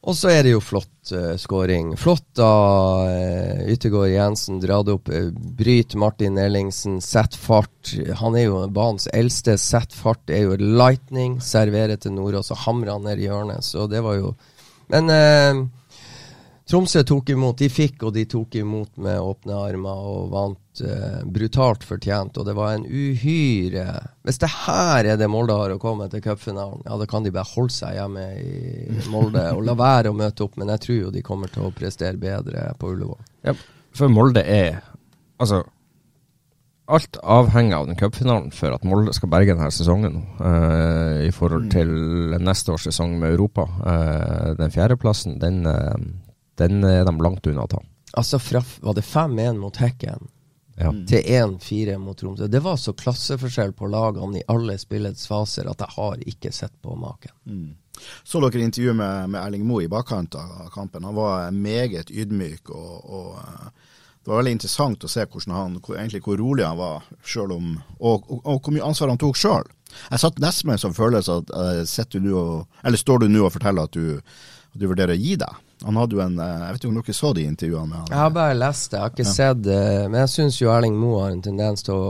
Og så er det jo flott uh, scoring. Flott av uh, Yttergård Jensen. Dratt opp, uh, bryt Martin Ellingsen, sett fart. Han er jo banens eldste. Sett fart er jo lightning. Serverer til Nordås og hamrer han ned i hjørnet. Så det var jo Men Tromsø tok imot. De fikk, og de tok imot med åpne armer og vant eh, brutalt fortjent. Og det var en uhyre Hvis det her er det Molde har å komme til cupfinalen, ja, da kan de bare holde seg hjemme i Molde og la være å møte opp. Men jeg tror jo de kommer til å prestere bedre på Ullevål. Ja, for Molde er Altså alt avhenger av den cupfinalen for at Molde skal berge denne sesongen eh, i forhold mm. til neste års sesong med Europa. Eh, den fjerdeplassen, den, uh, den er de langt unna å ta. Altså fra, var det 5-1 mot Hekken ja. til 1-4 mot Tromsø. Det var så klasseforskjell på lagene i alle spillets faser at jeg har ikke sett på maken. Mm. Så dere intervjuet med, med Erling Moe i bakkant av kampen. Han var meget ydmyk. og, og eh, det var veldig interessant å se han, egentlig hvor rolig han var, om, og, og, og, hvor mye ansvar han tok sjøl. Jeg satt nesten med en sånn følelse at uh, du nå, eller står du nå og forteller at du, at du vurderer å gi deg? Han hadde jo en eh, Jeg vet ikke om dere så de intervjuene med han? Jeg har bare lest det, jeg har ikke ja. sett det. Men jeg syns jo Erling Moe har en tendens til å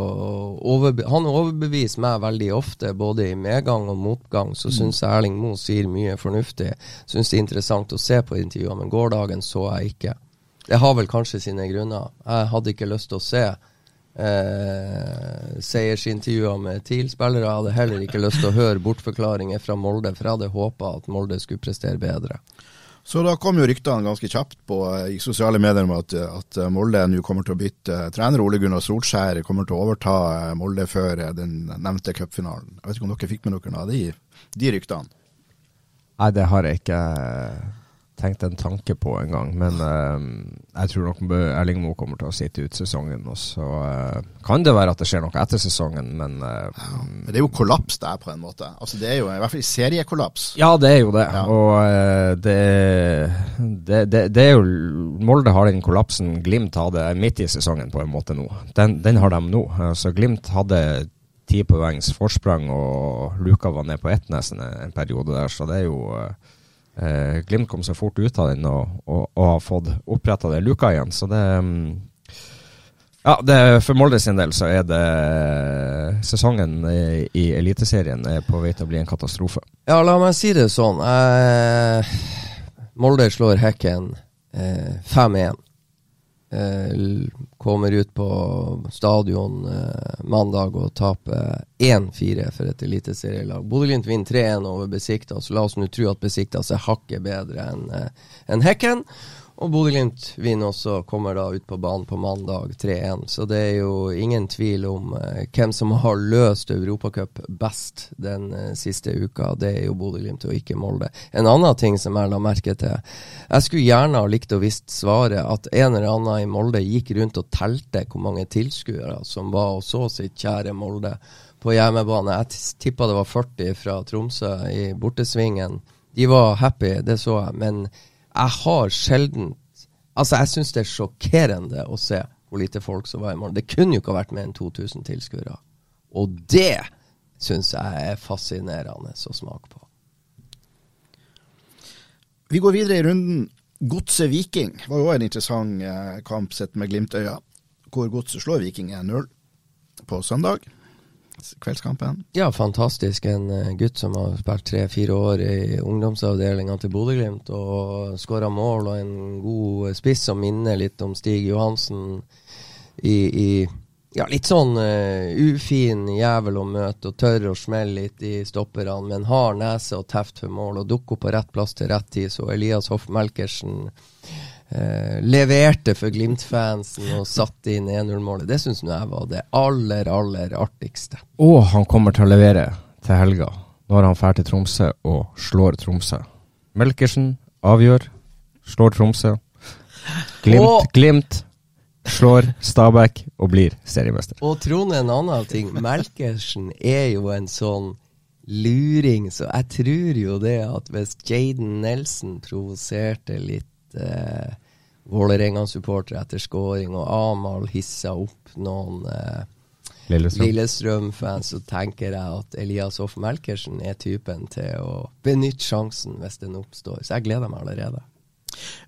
overbe Han overbeviser meg veldig ofte, både i medgang og motgang. Så mm. syns jeg Erling Moe sier mye fornuftig. Syns det er interessant å se på intervjuene, men gårsdagen så jeg ikke. Det har vel kanskje sine grunner. Jeg hadde ikke lyst til å se eh, seiersintervjuer med TIL-spillere. Jeg hadde heller ikke lyst til å høre bortforklaringer fra Molde, for jeg hadde håpa at Molde skulle prestere bedre. Så da kom jo ryktene ganske kjapt på, i sosiale medier om at, at Molde nå kommer til å bytte trener. Ole Gunnar Solskjær kommer til å overta Molde før den nevnte cupfinalen. Jeg vet ikke om dere fikk med dere noe av de, de ryktene? Nei, det har jeg ikke tenkt en tanke på en gang. Men uh, jeg tror nok Erling Moe kommer til å sitte ut sesongen. Og så uh, kan det være at det skjer noe etter sesongen, men uh, ja, Det er jo kollaps der, på en måte. Altså Det er jo i hvert fall seriekollaps. Ja, det er jo det. Ja. Og det, det, det, det, er jo Molde har den kollapsen Glimt hadde midt i sesongen, på en måte nå. Den, den har de nå. Så Glimt hadde ti poengs forsprang, og Luka var ned på ett nesten en periode der, så det er jo eh, Glimt kom så fort ut av den og, og, og har fått oppretta det luka igjen. Så det mm, ja, det, For Molde sin del så er det sesongen i, i Eliteserien er på vei til å bli en katastrofe. Ja, la meg si det sånn. Eh, Molde slår Hekken eh, 5-1. Eh, kommer ut på stadion eh, mandag og taper 1-4 for et eliteserielag. Bodø-Glimt vinner 3-1 over Besiktas. la oss nå tro at Besiktas er hakket bedre enn eh, en Hekken. Og Bodø-Glimt vinner også, kommer da ut på banen på mandag 3-1. Så det er jo ingen tvil om eh, hvem som har løst Europacup best den eh, siste uka. Det er jo Bodø-Glimt og ikke Molde. En annen ting som jeg la merke til. Jeg skulle gjerne ha likt å visst svaret at en eller annen i Molde gikk rundt og telte hvor mange tilskuere som var og så sitt kjære Molde på hjemmebane. Jeg tippa det var 40 fra Tromsø i bortesvingen. De var happy, det så jeg. men jeg har sjelden Altså, jeg syns det er sjokkerende å se hvor lite folk som var i morgen. Det kunne jo ikke ha vært mer enn 2000 tilskuere. Og det syns jeg er fascinerende å smake på. Vi går videre i runden. Godset Viking var jo en interessant eh, kamp sett med Glimt-øya, hvor Godset slår Viking 1-0 på søndag kveldskampen? Ja, fantastisk. En uh, gutt som har spilt tre-fire år i ungdomsavdelinga til Bodø-Glimt og skåra mål, og en god spiss som minner litt om Stig Johansen i, i ja, litt sånn uh, ufin jævel å møte, og tør å smelle litt i stopperne, men har nese og teft for mål, og dukker på rett plass til rett tid. Så Elias Hoff Melkersen eh, leverte for Glimt-fansen og satte inn 1-0-målet. Det syns jeg var det aller, aller artigste. Og han kommer til å levere til helga, når han drar til Tromsø og slår Tromsø. Melkersen avgjør, slår Tromsø. Glimt, og, glimt slår Stabæk og blir seriemester. Og Trond, en annen ting. Melkersen er jo en sånn luring, så jeg tror jo det at hvis Jaden Nelson provoserte litt eh, Vålerenga-supportere etter scoring, og Amahl hissa opp noen eh, Lillestrøm-fans, så tenker jeg at Elias Hoff Melkersen er typen til å benytte sjansen hvis den oppstår. Så jeg gleder meg allerede.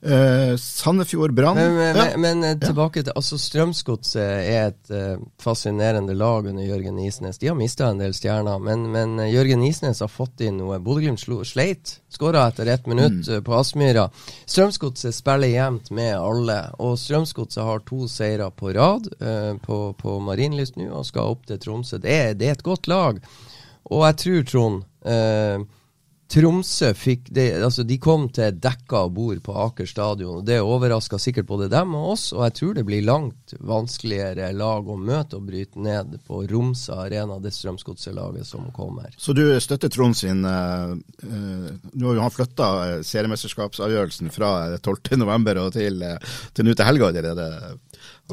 Uh, Sandefjord Brann Men, men, ja. men, eh, tilbake til altså Strømsgodset er et uh, fascinerende lag under Jørgen Isnes. De har mista en del stjerner, men, men uh, Jørgen Isnes har fått inn noe. Bodø-Glimt sleit. Skåra etter ett minutt mm. på Aspmyra. Strømsgodset spiller jevnt med alle, og Strømsgodset har to seire på rad på, på Marienlyst nå og skal opp til Tromsø. Det er, det er, et godt lag, og jeg tror, Trond Tromsø fikk det, altså De kom til dekka bord på Aker stadion. Det overraska sikkert både dem og oss, og jeg tror det blir langt vanskeligere lag å møte og bryte ned på Romsa Arena, det Strømsgodset-laget som kommer. Så du støtter Trond sin uh, uh, Nå har han flytta seriemesterskapsavgjørelsen fra 12.11. og til, uh, til nå til helga allerede.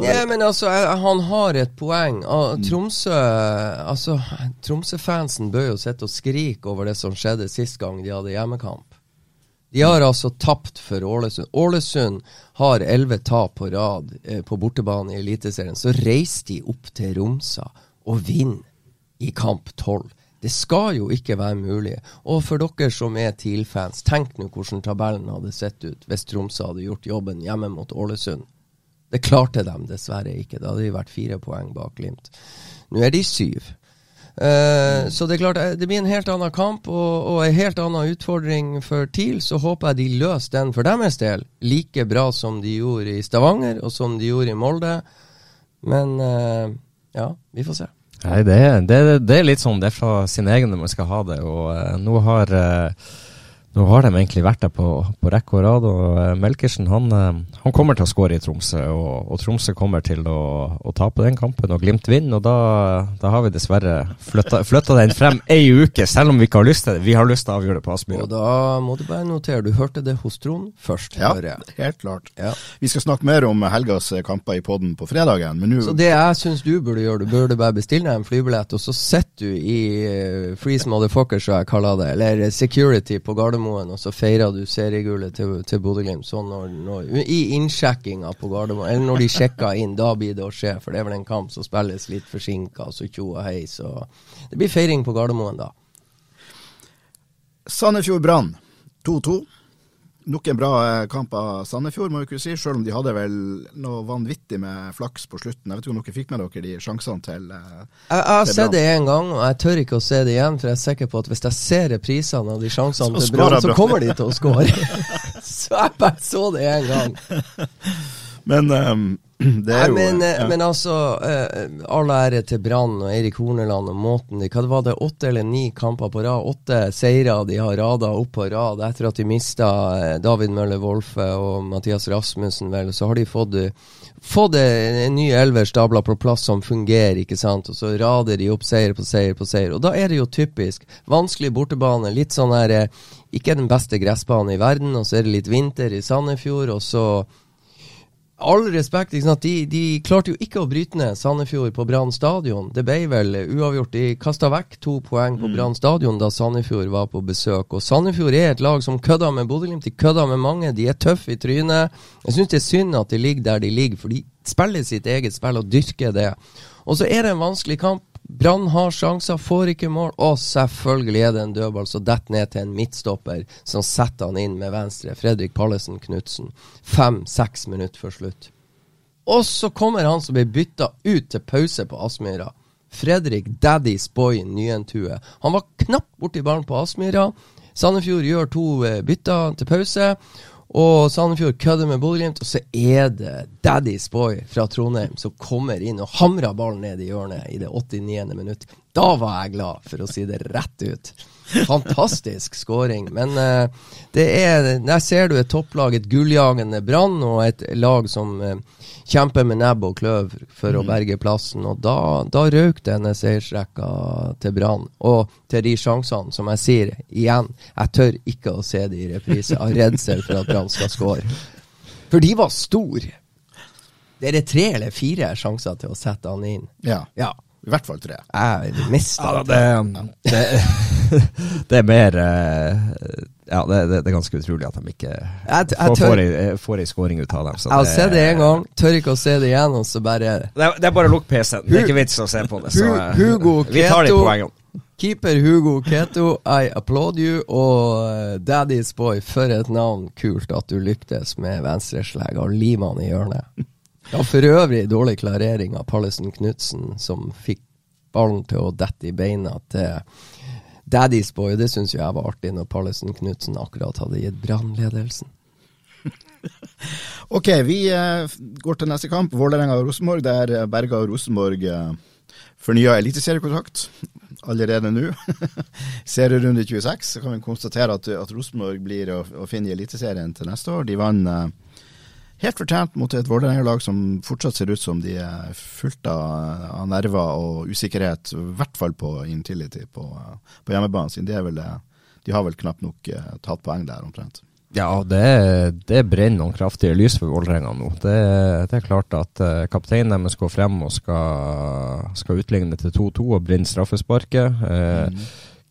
Ja, men altså, han har et poeng. Mm. Tromsø altså, Tromsø-fansen bør jo sitte og skrike over det som skjedde sist gang de hadde hjemmekamp. De har altså tapt for Ålesund. Ålesund har elleve tap på rad eh, på bortebane i Eliteserien. Så reiser de opp til Romsa og vinner i kamp tolv. Det skal jo ikke være mulig. Og for dere som er TIL-fans, tenk nå hvordan tabellen hadde sett ut hvis Tromsø hadde gjort jobben hjemme mot Ålesund. Det klarte de dessverre ikke. Da hadde de vært fire poeng bak Glimt. Nå er de syv. Uh, så det er klart, eh, det blir en helt annen kamp og, og en helt annen utfordring for TIL. Så håper jeg de løser den for deres del like bra som de gjorde i Stavanger og som de gjorde i Molde. Men uh, ja, vi får se. Nei, det, det, det, er litt sånn det er fra sin egen når man skal ha det. Og uh, nå har Nå har de egentlig vært der på, på rekke og rad, og uh, Melkersen han, uh, han, kommer til å skåre i Tromsø. Og, og, Tromsø kommer til å, å tape den kampen, og Glimt vinner. Og da, da har vi dessverre flytta den frem ei uke, selv om vi ikke har lyst til det. Vi har lyst til å avgjøre det på Aspmyra. Og da må du bare notere, du hørte det hos Trond først. Ja, helt klart. Ja. Vi skal snakke mer om helgas kamper i poden på fredagen. Men nå Så det jeg syns du burde gjøre, du burde bare bestille deg en flybillett, og så sitter du i uh, freeze motherfucker, som jeg kaller det, eller security på Gardermoen, og så feirer du seriegullet til, til Bodø-Glimt. Sånn når, når, I innsjekkinga på Gardermoen, eller når de sjekker inn, da blir det å skje. For det er vel en kamp som spilles litt forsinka, så tjo og hei. Så det blir feiring på Gardermoen da. Sandefjord Brann 2-2 nok en bra eh, kamp av Sandefjord, må vi kunne si. Selv om de hadde vel noe vanvittig med flaks på slutten. Jeg vet ikke om dere fikk med dere de sjansene til uh, Jeg, jeg har sett det én gang, og jeg tør ikke å se det igjen. For jeg er sikker på at hvis jeg ser reprisene av de sjansene til Brann, så kommer de til å skåre. så jeg bare så det én gang. Men um, det er jo men, ja. men, altså, uh, all ære til Brann og Eirik Horneland og måten de Hva var det, åtte eller ni kamper på rad? Åtte seire de har rada opp på rad etter at de mista uh, David Møller Wolfe og Mathias Rasmussen, vel. Så har de fått, fått en ny elver stabla på plass som fungerer, ikke sant. Og så rader de opp seier på seier på seier. Og da er det jo typisk. Vanskelig bortebane, litt sånn her Ikke den beste gressbanen i verden, og så er det litt vinter i Sandefjord, og så all respekt, de, de, klarte jo ikke å bryte ned Sandefjord på Brann stadion. Det ble vel uavgjort. De kasta vekk to poeng på mm. Brann stadion da Sandefjord var på besøk. Og Sandefjord er et lag som kødder med Bodø-Glimt. De kødder med mange. De er tøffe i trynet. Jeg syns det er synd at de ligger der de ligger, for de spiller sitt eget spill og dyrker det. Og så er det en vanskelig kamp. Brann har sjanser, får ikke mål. Og selvfølgelig er det en dødball som detter ned til en midtstopper som setter han inn med venstre. Fredrik Pallesen Knutsen. Fem-seks minutter før slutt. Og så kommer han som blir bytta ut til pause på Aspmyra. Fredrik Daddy's Boy Nyentue. Han var knapt borti ballen på Aspmyra. Sandefjord gjør to eh, bytter til pause. Og Sandefjord kødder med Bodø-Glimt, og så er det Daddy's Boy fra Trondheim som kommer inn og hamrer ballen ned i hjørnet i det 89. minutt. Da var jeg glad, for å si det rett ut. Fantastisk scoring. Men uh, det er, der ser du et topplag, et gulljagende Brann, og et lag som uh, kjemper med nebb og kløv for mm. å berge plassen. Og da, da røk denne seiersrekka til Brann. Og til de sjansene, som jeg sier igjen, jeg tør ikke å se det i reprise av redsel for at Brann skal score. For de var store. Det er det tre eller fire sjanser til å sette han inn. Ja. ja. I hvert fall tre. Jeg mista ja, det. Det, det, er mer uh, Ja, det, det, er ganske utrolig at de ikke jeg, jeg får, får, ei, scoring ut av dem. jeg har sett det en gang, tør ikke å se det igjen, og så bare Det er, er bare å lukke PC-en. Det er ikke vits å se på det. Så, uh, Hugo vi tar de poengene. Keeper Hugo Keto, I applaud you. Og uh, Daddy's Boy, for et navn. Kult at du lyktes med venstreslegga og limene i hjørnet. Ja, for øvrig dårlig klarering av Pallesen Knutsen, som fikk ballen til å dette i beina til Daddy's Boy. Det syns jeg var artig, når Pallesen Knutsen akkurat hadde gitt brannledelsen. ok, vi uh, går til neste kamp. Vålerenga og Rosenborg, der eh, Berga og Rosenborg uh, fornya eliteseriekontrakt allerede nå. Serierunde 26. Så kan vi konstatere at, at Rosenborg blir å, å finne i Eliteserien til neste år. De vant helt fortjent mot et Vålerenga-lag som fortsatt ser ut som de er fullt av, av nerver og usikkerhet, i hvert fall på Intility på, på hjemmebanen sin. De, vel, de, har vel knapt nok uh, tatt poeng der, omtrent. Ja, det, det, brenner noen kraftige lys for Vålerenga nå. Det, det, er klart at uh, kapteinen deres går frem og skal, skal utligne til 2-2 og brenne straffesparket. Mm.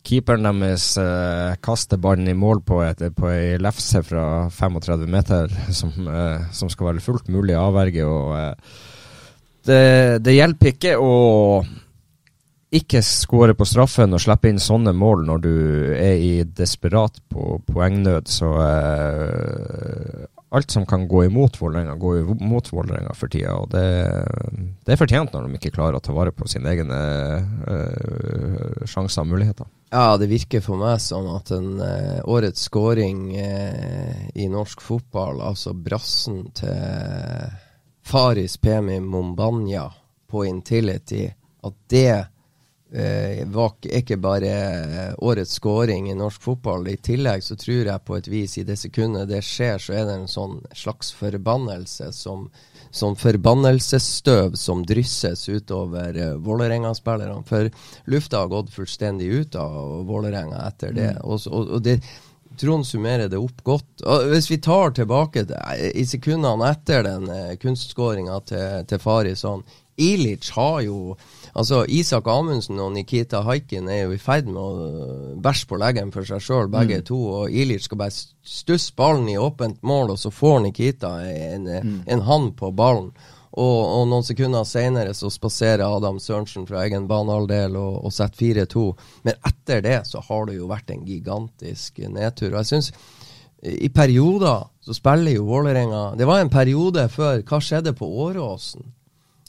Keeperen deres eh, kaster ballen i mål på, et, på ei lefse fra 35 meter, som, eh, som, skal være fullt mulig å avverge. Og, eh, det, det, hjelper ikke å ikke skåre på straffen og slippe inn sånne mål når du er i desperat på poengnød. Så alt som kan gå imot Vålerenga, går imot Vålerenga for tida. Og det, det, er fortjent når de ikke klarer å ta vare på sine egne øh, sjanser og muligheter. Ja, det virker for meg som at en øh, årets skåring øh, i norsk fotball, altså brassen til Faris Pemi Mombanya på Intility, at det eh, var ikke- bare eh, årets scoring i norsk fotball. I tillegg så tror jeg på et vis i det sekundet det skjer, så er det en sånn slags forbannelse som Sånn forbannelsesstøv som drysses utover eh, Vålerenga-spillerne. For lufta har gått fullstendig ut av Vålerenga etter det. Og, og, og det Trond summerer det opp godt. Og hvis vi tar tilbake til, i sekundene etter den uh, kunstskåringa til, til Farison Ilic har jo Altså, Isak Amundsen og Nikita Haikin er jo i ferd med å øh, bæsje på leggen for seg sjøl, begge to. Og Ilic skal bare stusse ballen i åpent mål, og så får Nikita en, en hand på ballen. Og, og noen sekunder senere så spaserer Adam Sørensen fra egen banehalvdel og, og setter 4-2. Men etter det så har det jo vært en gigantisk nedtur. Og jeg synes i perioder så spiller jo Vålerenga Det var en periode før Hva skjedde på Åråsen?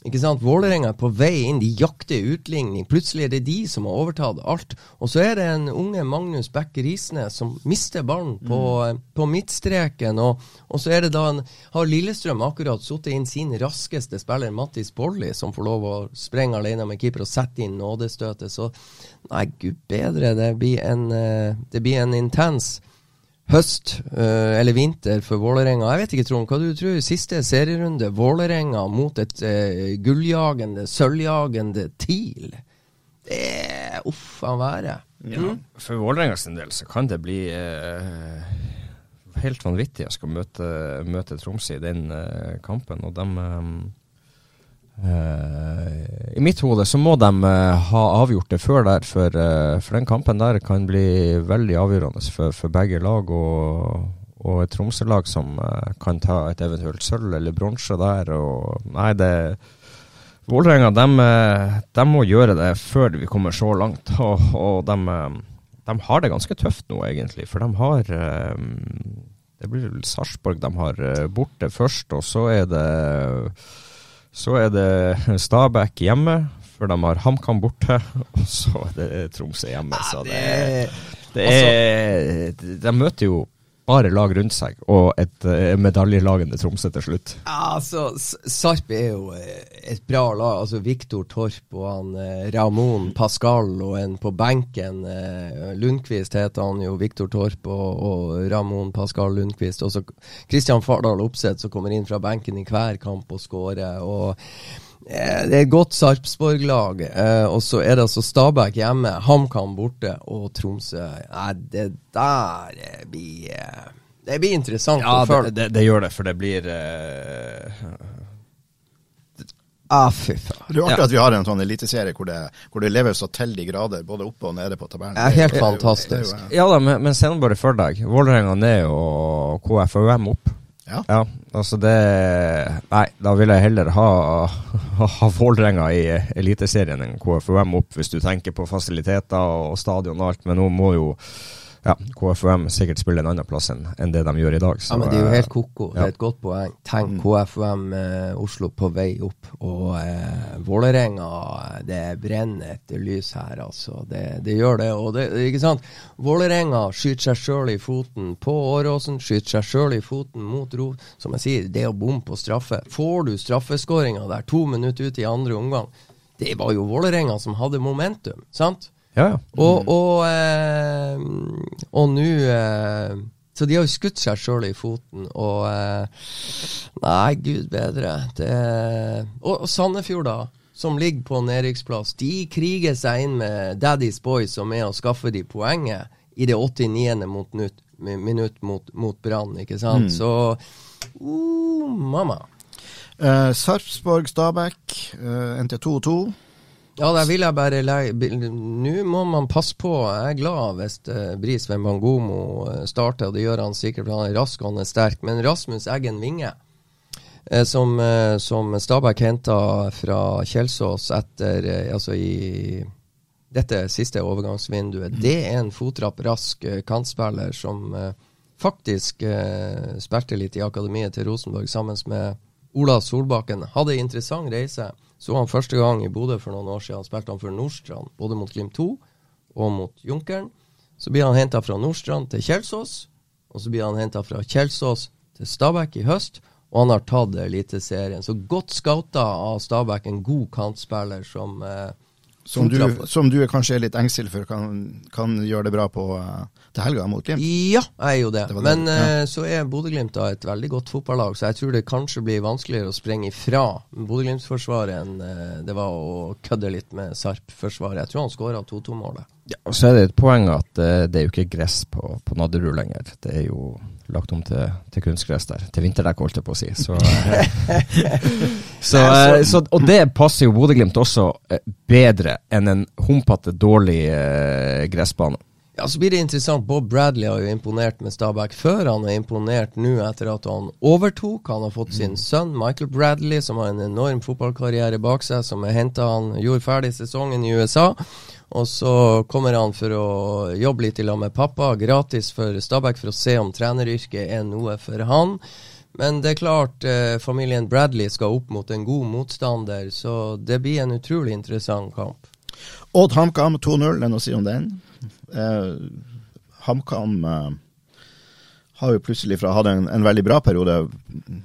Ikke sant? Vålerenga er på vei inn, de jakter utligning. Plutselig er det de som har overtatt alt. Og så er det en unge Magnus Bekke Risnes som mister ballen på, på midtstreken. Og, og så er det da en, har Lillestrøm akkurat satt inn sin raskeste spiller, Mattis Bolli, som får lov å sprenge alene med keeper og sette inn nådestøtet. Så nei, gud bedre. Det blir en, eh, det blir en intens høst uh, eller vinter for Vålerenga. Jeg vet ikke, Trond, hva du tror? Siste serierunde, Vålerenga mot et uh, gulljagende, sølvjagende TIL. Det er uff a være. Ja, for Vålerenga sin del så kan det bli eh, helt vanvittig å skal møte, møte Tromsø i den kampen. Og de eh, I mitt hode så må de uh, ha avgjort det før der, for, uh, for den kampen der kan bli veldig avgjørende for, for begge lag. Og, og et Tromsø-lag som eh, kan ta et eventuelt sølv eller bronse der. Og, nei, det Vålerenga de, eh, de må gjøre det før vi kommer så langt. Og, og de, eh, de har det ganske tøft nå, egentlig. For de har eh, Det blir vel Sarpsborg de har eh, borte først, og så er det så er det Stabæk hjemme, før de har HamKam borte. Og så er det Tromsø hjemme. Så det, det er De møter jo bare lag rundt seg, og et uh, medaljelagende Tromsø til slutt. Altså, Sarp er jo eh, et bra lag. Altså, Viktor Torp og han eh, Ramón Pascal og en på benken. Eh, Lundqvist heter han jo. Viktor Torp og, og Ramón Pascal Lundqvist. Og så Kristian Fardal Opseth som kommer inn fra benken i hver kamp og skårer. Og eh, det er et godt Sarpsborg-lag. Eh, og så er det altså Stabæk hjemme, HamKam borte og Tromsø. Nei, det der eh, blir eh, Det blir interessant Ja, å det, følge. det, det gjør det, for det blir eh, Ah, fy faen. Det er jo artig Ja. at vi har en sånn eliteserie hvor, det- hvor det lever så til de grader, både oppe og nede på tabellen. Det er helt fantastisk. jo- Ja da, men, men se nå bare for deg. Vålerenga ned og KFUM opp. Ja. Ja, altså det Nei, da vil jeg heller ha, ha, Vålerenga i Eliteserien enn KFUM opp, hvis du tenker på fasiliteter og stadion og alt. Men nå må jo ja, KFUM sikkert spiller en annen plass enn en det de gjør i dag. Ja, men det er jo eh, helt ko-ko. Det er et godt poeng. Tenk KFUM eh, Oslo på vei opp. Og eh, Vålerenga, det brenner etter lys her, altså. Det, det gjør det. Og det, ikke sant? Vålerenga skyter seg sjøl i foten på Åråsen, skyter seg sjøl i foten mot Ro. Som jeg sier, det å bomme på straffe. Får du straffeskåringa der to minutter ut i andre omgang, det var jo Vålerenga som hadde momentum, sant? Ja, ja. Og, og, eh, og nå eh, Så de har jo skutt seg sjøl i foten, og eh, Nei, gud bedre. Det, og, og Sandefjord, da, som ligger på nedrykksplass, de kriger seg inn med Daddy's Boys som er å skaffe de poenget i det 89. Mot nytt, minutt mot, mot Brann, ikke sant? Så uh, mamma. Eh, Sarpsborg-Stabæk uh, endte 2-2. Ja, der vil jeg bare Nå må man passe på. Jeg er glad hvis uh, Bris Wembangomo eh, starter, og det gjør han sikkert, for han er rask og han er sterk. Men Rasmus Eggen Winge, eh, som, eh, som Stabæk henta fra Kjelsås etter eh, Altså i dette siste overgangsvinduet, det er en fotrapp, rask eh, kantspiller som eh, faktisk eh, spilte litt i akademiet til Rosenborg sammen med Ola Solbakken. Hadde en interessant reise. Så han første gang i Bodø for noen år siden. Spilte han for Nordstrand, både mot Glimt 2 og mot Junkeren. Så blir han henta fra Nordstrand til Kjelsås, og så blir han henta fra Kjelsås til Stabæk i høst. Og han har tatt Eliteserien. Så godt scouta av Stabæk, en god kantspiller som eh, Som du, som du kanskje er litt engstelig for kan, kan gjøre det bra på eh, til helga mot Glimt. Ja, jeg er jo det. Det Men ja. eh, så er Bodø-Glimt et veldig godt fotballag, så jeg tror det kanskje blir vanskeligere å sprenge ifra Bodø-Glimt-forsvaret enn eh, det var å kødde litt med Sarp-forsvaret. Jeg tror han skåra 2-2-målet. Ja, og så er det et poeng at eh, det er jo ikke gress på, på Nadderud lenger. Det er jo lagt om til, til kunstgress der. Til vinterdekk, holdt jeg på å si. Så, så, så, og det passer jo Bodø-Glimt også bedre enn en humpete, dårlig gressbane. Ja, Så blir det interessant. Bob Bradley har jo imponert med Stabæk før. Han er imponert nå etter at han overtok. Han har fått sin sønn Michael Bradley, som har en enorm fotballkarriere bak seg, som er hentet han gjorde ferdig sesongen i USA. Og så kommer han for å jobbe litt i lag med pappa, gratis for Stabæk, for å se om treneryrket er noe for han. Men det er klart, eh, familien Bradley skal opp mot en god motstander, så det blir en utrolig interessant kamp. Odd HamKam 2-0, det er noe å si om den. Eh, HamKam eh, har jo plutselig fra hatt en, en veldig bra periode,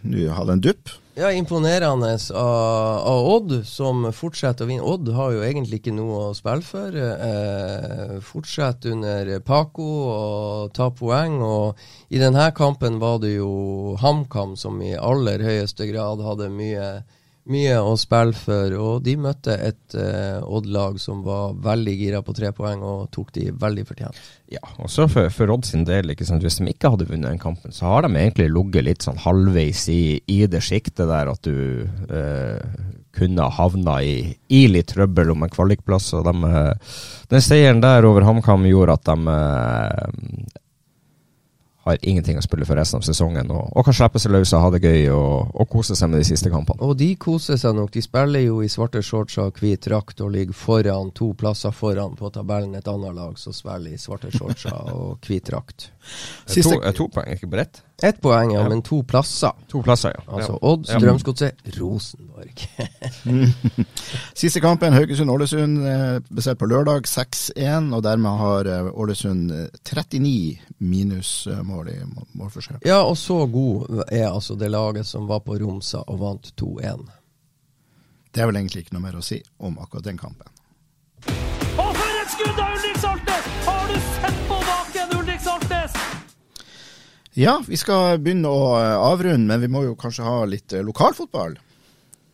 nå hadde en dupp. Ja, imponerende av, av Odd, som fortsetter å vinne. Odd har jo egentlig ikke noe å spille for. Eh, fortsetter under Paco og ta poeng. Og i denne kampen var det jo HamKam som i aller høyeste grad hadde mye, mye å spille for. Og de møtte et uh, Odd-lag som var veldig gira på tre poeng, og tok de veldig fortjent. Ja, og så for, for Odd sin del, hvis de ikke hadde vunnet den kampen, så har de egentlig ligget litt sånn halvveis i, i det sjiktet der at du uh, kunne havna i, i litt trøbbel om en kvalikplass. Og de, eh, den seieren der over HamKam gjorde at de har ingenting å spille for resten av sesongen, og, og kan slippe seg løs og ha det gøy og, og kose seg med de siste kampene. Og de koser seg nok. De spiller jo i svarte shorts og hvit drakt og ligger foran to plasser foran på tabellen. Et annet lag som spiller i svarte shorts og hvit drakt. Siste- To, eh, to poeng, ikke bredt? Ett poeng, ja, Ja. men to plasser. To plasser, ja. Altså ja. Strømsgodset, Rosenborg. Siste kampen, Haugesund-Ålesund, basert besett på lørdag, 6-1. Og dermed har eh, Ålesund eh, 39 minusmål i målforskjell. Ja, og så god er altså det laget som var på Romsa og vant 2-1. Det er vel egentlig ikke noe mer å si om akkurat den kampen. Ja, vi skal begynne å eh, avrunde, men vi må jo kanskje ha litt eh, lokalfotball.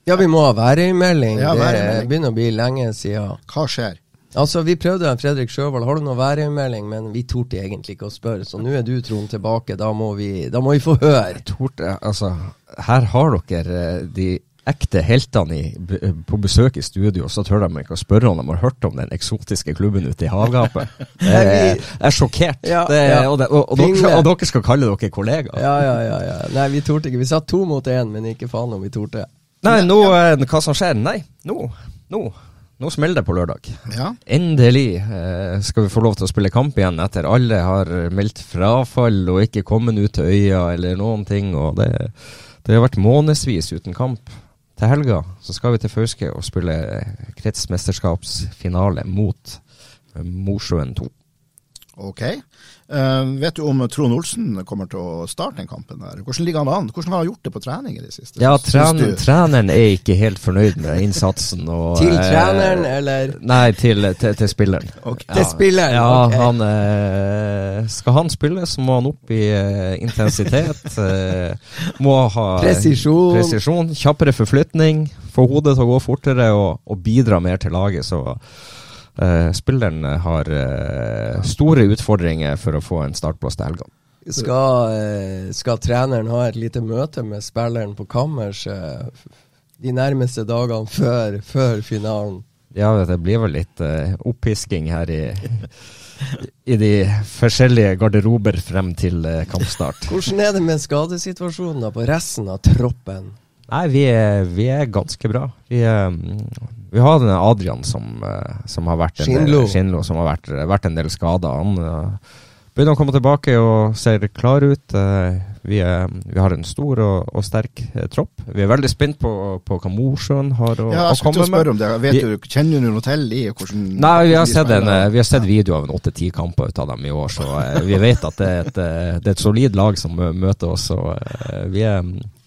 Ja, vi må ha værøymelding. Ja, det begynner å bli lenge siden. Hva skjer? Altså, Vi prøvde Fredrik Sjøvold. Har du noe værøymelding? Men vi torde egentlig ikke å spørre. Så nå er du, Trond, tilbake. Da må vi, da må vi få høre. Torte, altså, her har dere eh, de ekte heltene i, på besøk i studio, så tør de ikke å spørre om de har hørt om den eksotiske klubben ute i havgapet. Er, jeg er sjokkert. Ja, det, ja. og, det, og, og, dere, og dere skal kalle dere kollegaer. Ja, ja, ja. ja. Nei, vi torde ikke. Vi satt to mot én, men ikke faen om vi torde. Nei, nå, eh, hva som skjer? Nei, nå, nå, nå smeller det på lørdag. Ja, Endelig eh, skal vi få lov til å spille kamp igjen etter alle har meldt frafall og ikke kommet ut til øya eller noen ting. Og det, det har vært månedsvis uten kamp. Til helga så skal vi til Fauske og spille kretsmesterskapsfinale mot Mosjøen 2. ok. Eh, vet du om Trond Olsen kommer til å starte den kampen der? Hvordan ligger han an? Hvordan har han gjort det på trening i det siste? Ja, tren, treneren er ikke helt fornøyd med innsatsen. Og, Til eh, treneren, eller? Nei, til, til, til spilleren. Ok. Til spilleren, Ja, ok. han uh, Skal han spille, så må han opp i uh, intensitet. eh, må ha Presisjon. presisjon, Kjappere forflytning. Få hodet til å gå fortere og, og bidra mer til laget. Så eh, spilleren har uh, store utfordringer for å få en startplass til helga. Skal, uh, skal treneren ha et lite møte med spilleren på kammers de nærmeste dagene før, før finalen? Ja, det blir vel litt opppisking her i, i de forskjellige garderober frem til kampstart. Hvordan er det med skadesituasjonen på resten av troppen? Nei, vi er, vi er ganske bra. Vi, mm, vi har denne Adrian som, eh, som har vært en Skinlo. del, Skinlo, som har vært, vært en del skada. Han eh, begynner å komme tilbake og ser klar ut. Eh, vi, er, vi har en stor og, og sterk tropp. Vi er veldig spent på, på hva Mosjøen har å, Ja, å komme med. det. Vet Vi- du, kjenner du noe til i hvordan Nei, vi har, sett en, vi har sett video av en åtte-ti kamper ut av dem i år, så vi vet at det er, et, det er et solid lag som møter oss. Og, vi, er,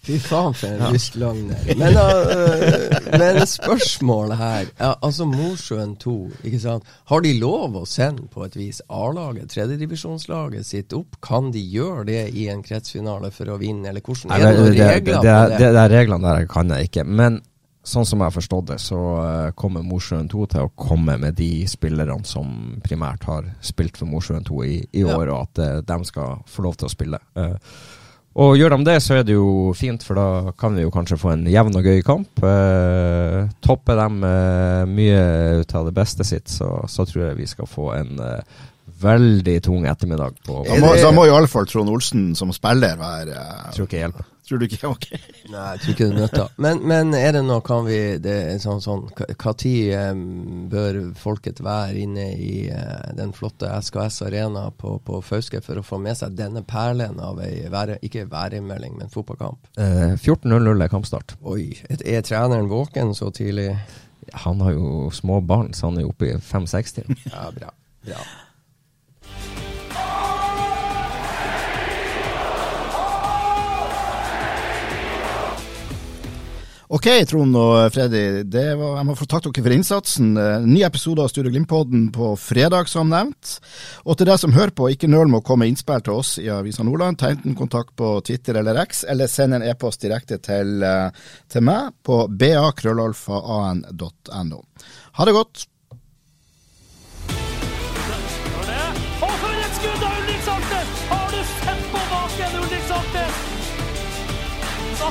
Fy faen, for en lystløgner. Men, uh, men spørsmålet her ja, Altså Mosjøen 2, ikke sant. Har de lov å sende på et vis A-laget, tredjedivisjonslaget sitt opp? Kan de gjøre det i en kretsfinale for å vinne, eller hvordan? Er det det, regler det, det, det? Det, er reglene der kan jeg ikke. Men sånn som jeg har forstått det, så uh, kommer Mosjøen 2 til å komme med de spillerne som primært har spilt for Mosjøen 2 i, i år, ja. og at uh, de skal få lov til å spille. Uh, og gjør de det, så er det jo fint, for da kan vi jo kanskje få en jevn og gøy kamp. Eh, topper dem eh, mye ut av det beste sitt, så, så, tror jeg vi skal få en eh, veldig tung ettermiddag. På, da må, da må iallfall Trond Olsen som spiller være Tror ikke hjelper. Tror du ikke? Ok. Nei, jeg tror ikke det nytter. Men, men er det noe kan vi det er sånn, sånn tid um, bør folket være inne i uh, den flotte SKS Arena på, på Fauske for å få med seg denne perlen av ei være, ikke værmelding, men fotballkamp? Uh, 14.00 er kampstart. Oi. Er treneren våken så tidlig? Han har jo små barn, så han er oppe i fem-seks-tida. ja, bra. bra. Ok, Trond og Freddy. Var, jeg må få takke dere for innsatsen. Eh, ny episode av Studio Glimt-podden på fredag, som nevnt. Og til deg som hører på, ikke nøl med å komme innspill til oss i Avisa Nordland. Ta enten kontakt på Twitter eller X, eller send en e-post direkte til, eh, til meg på ba.krøllalfa.an.no. Ha det godt.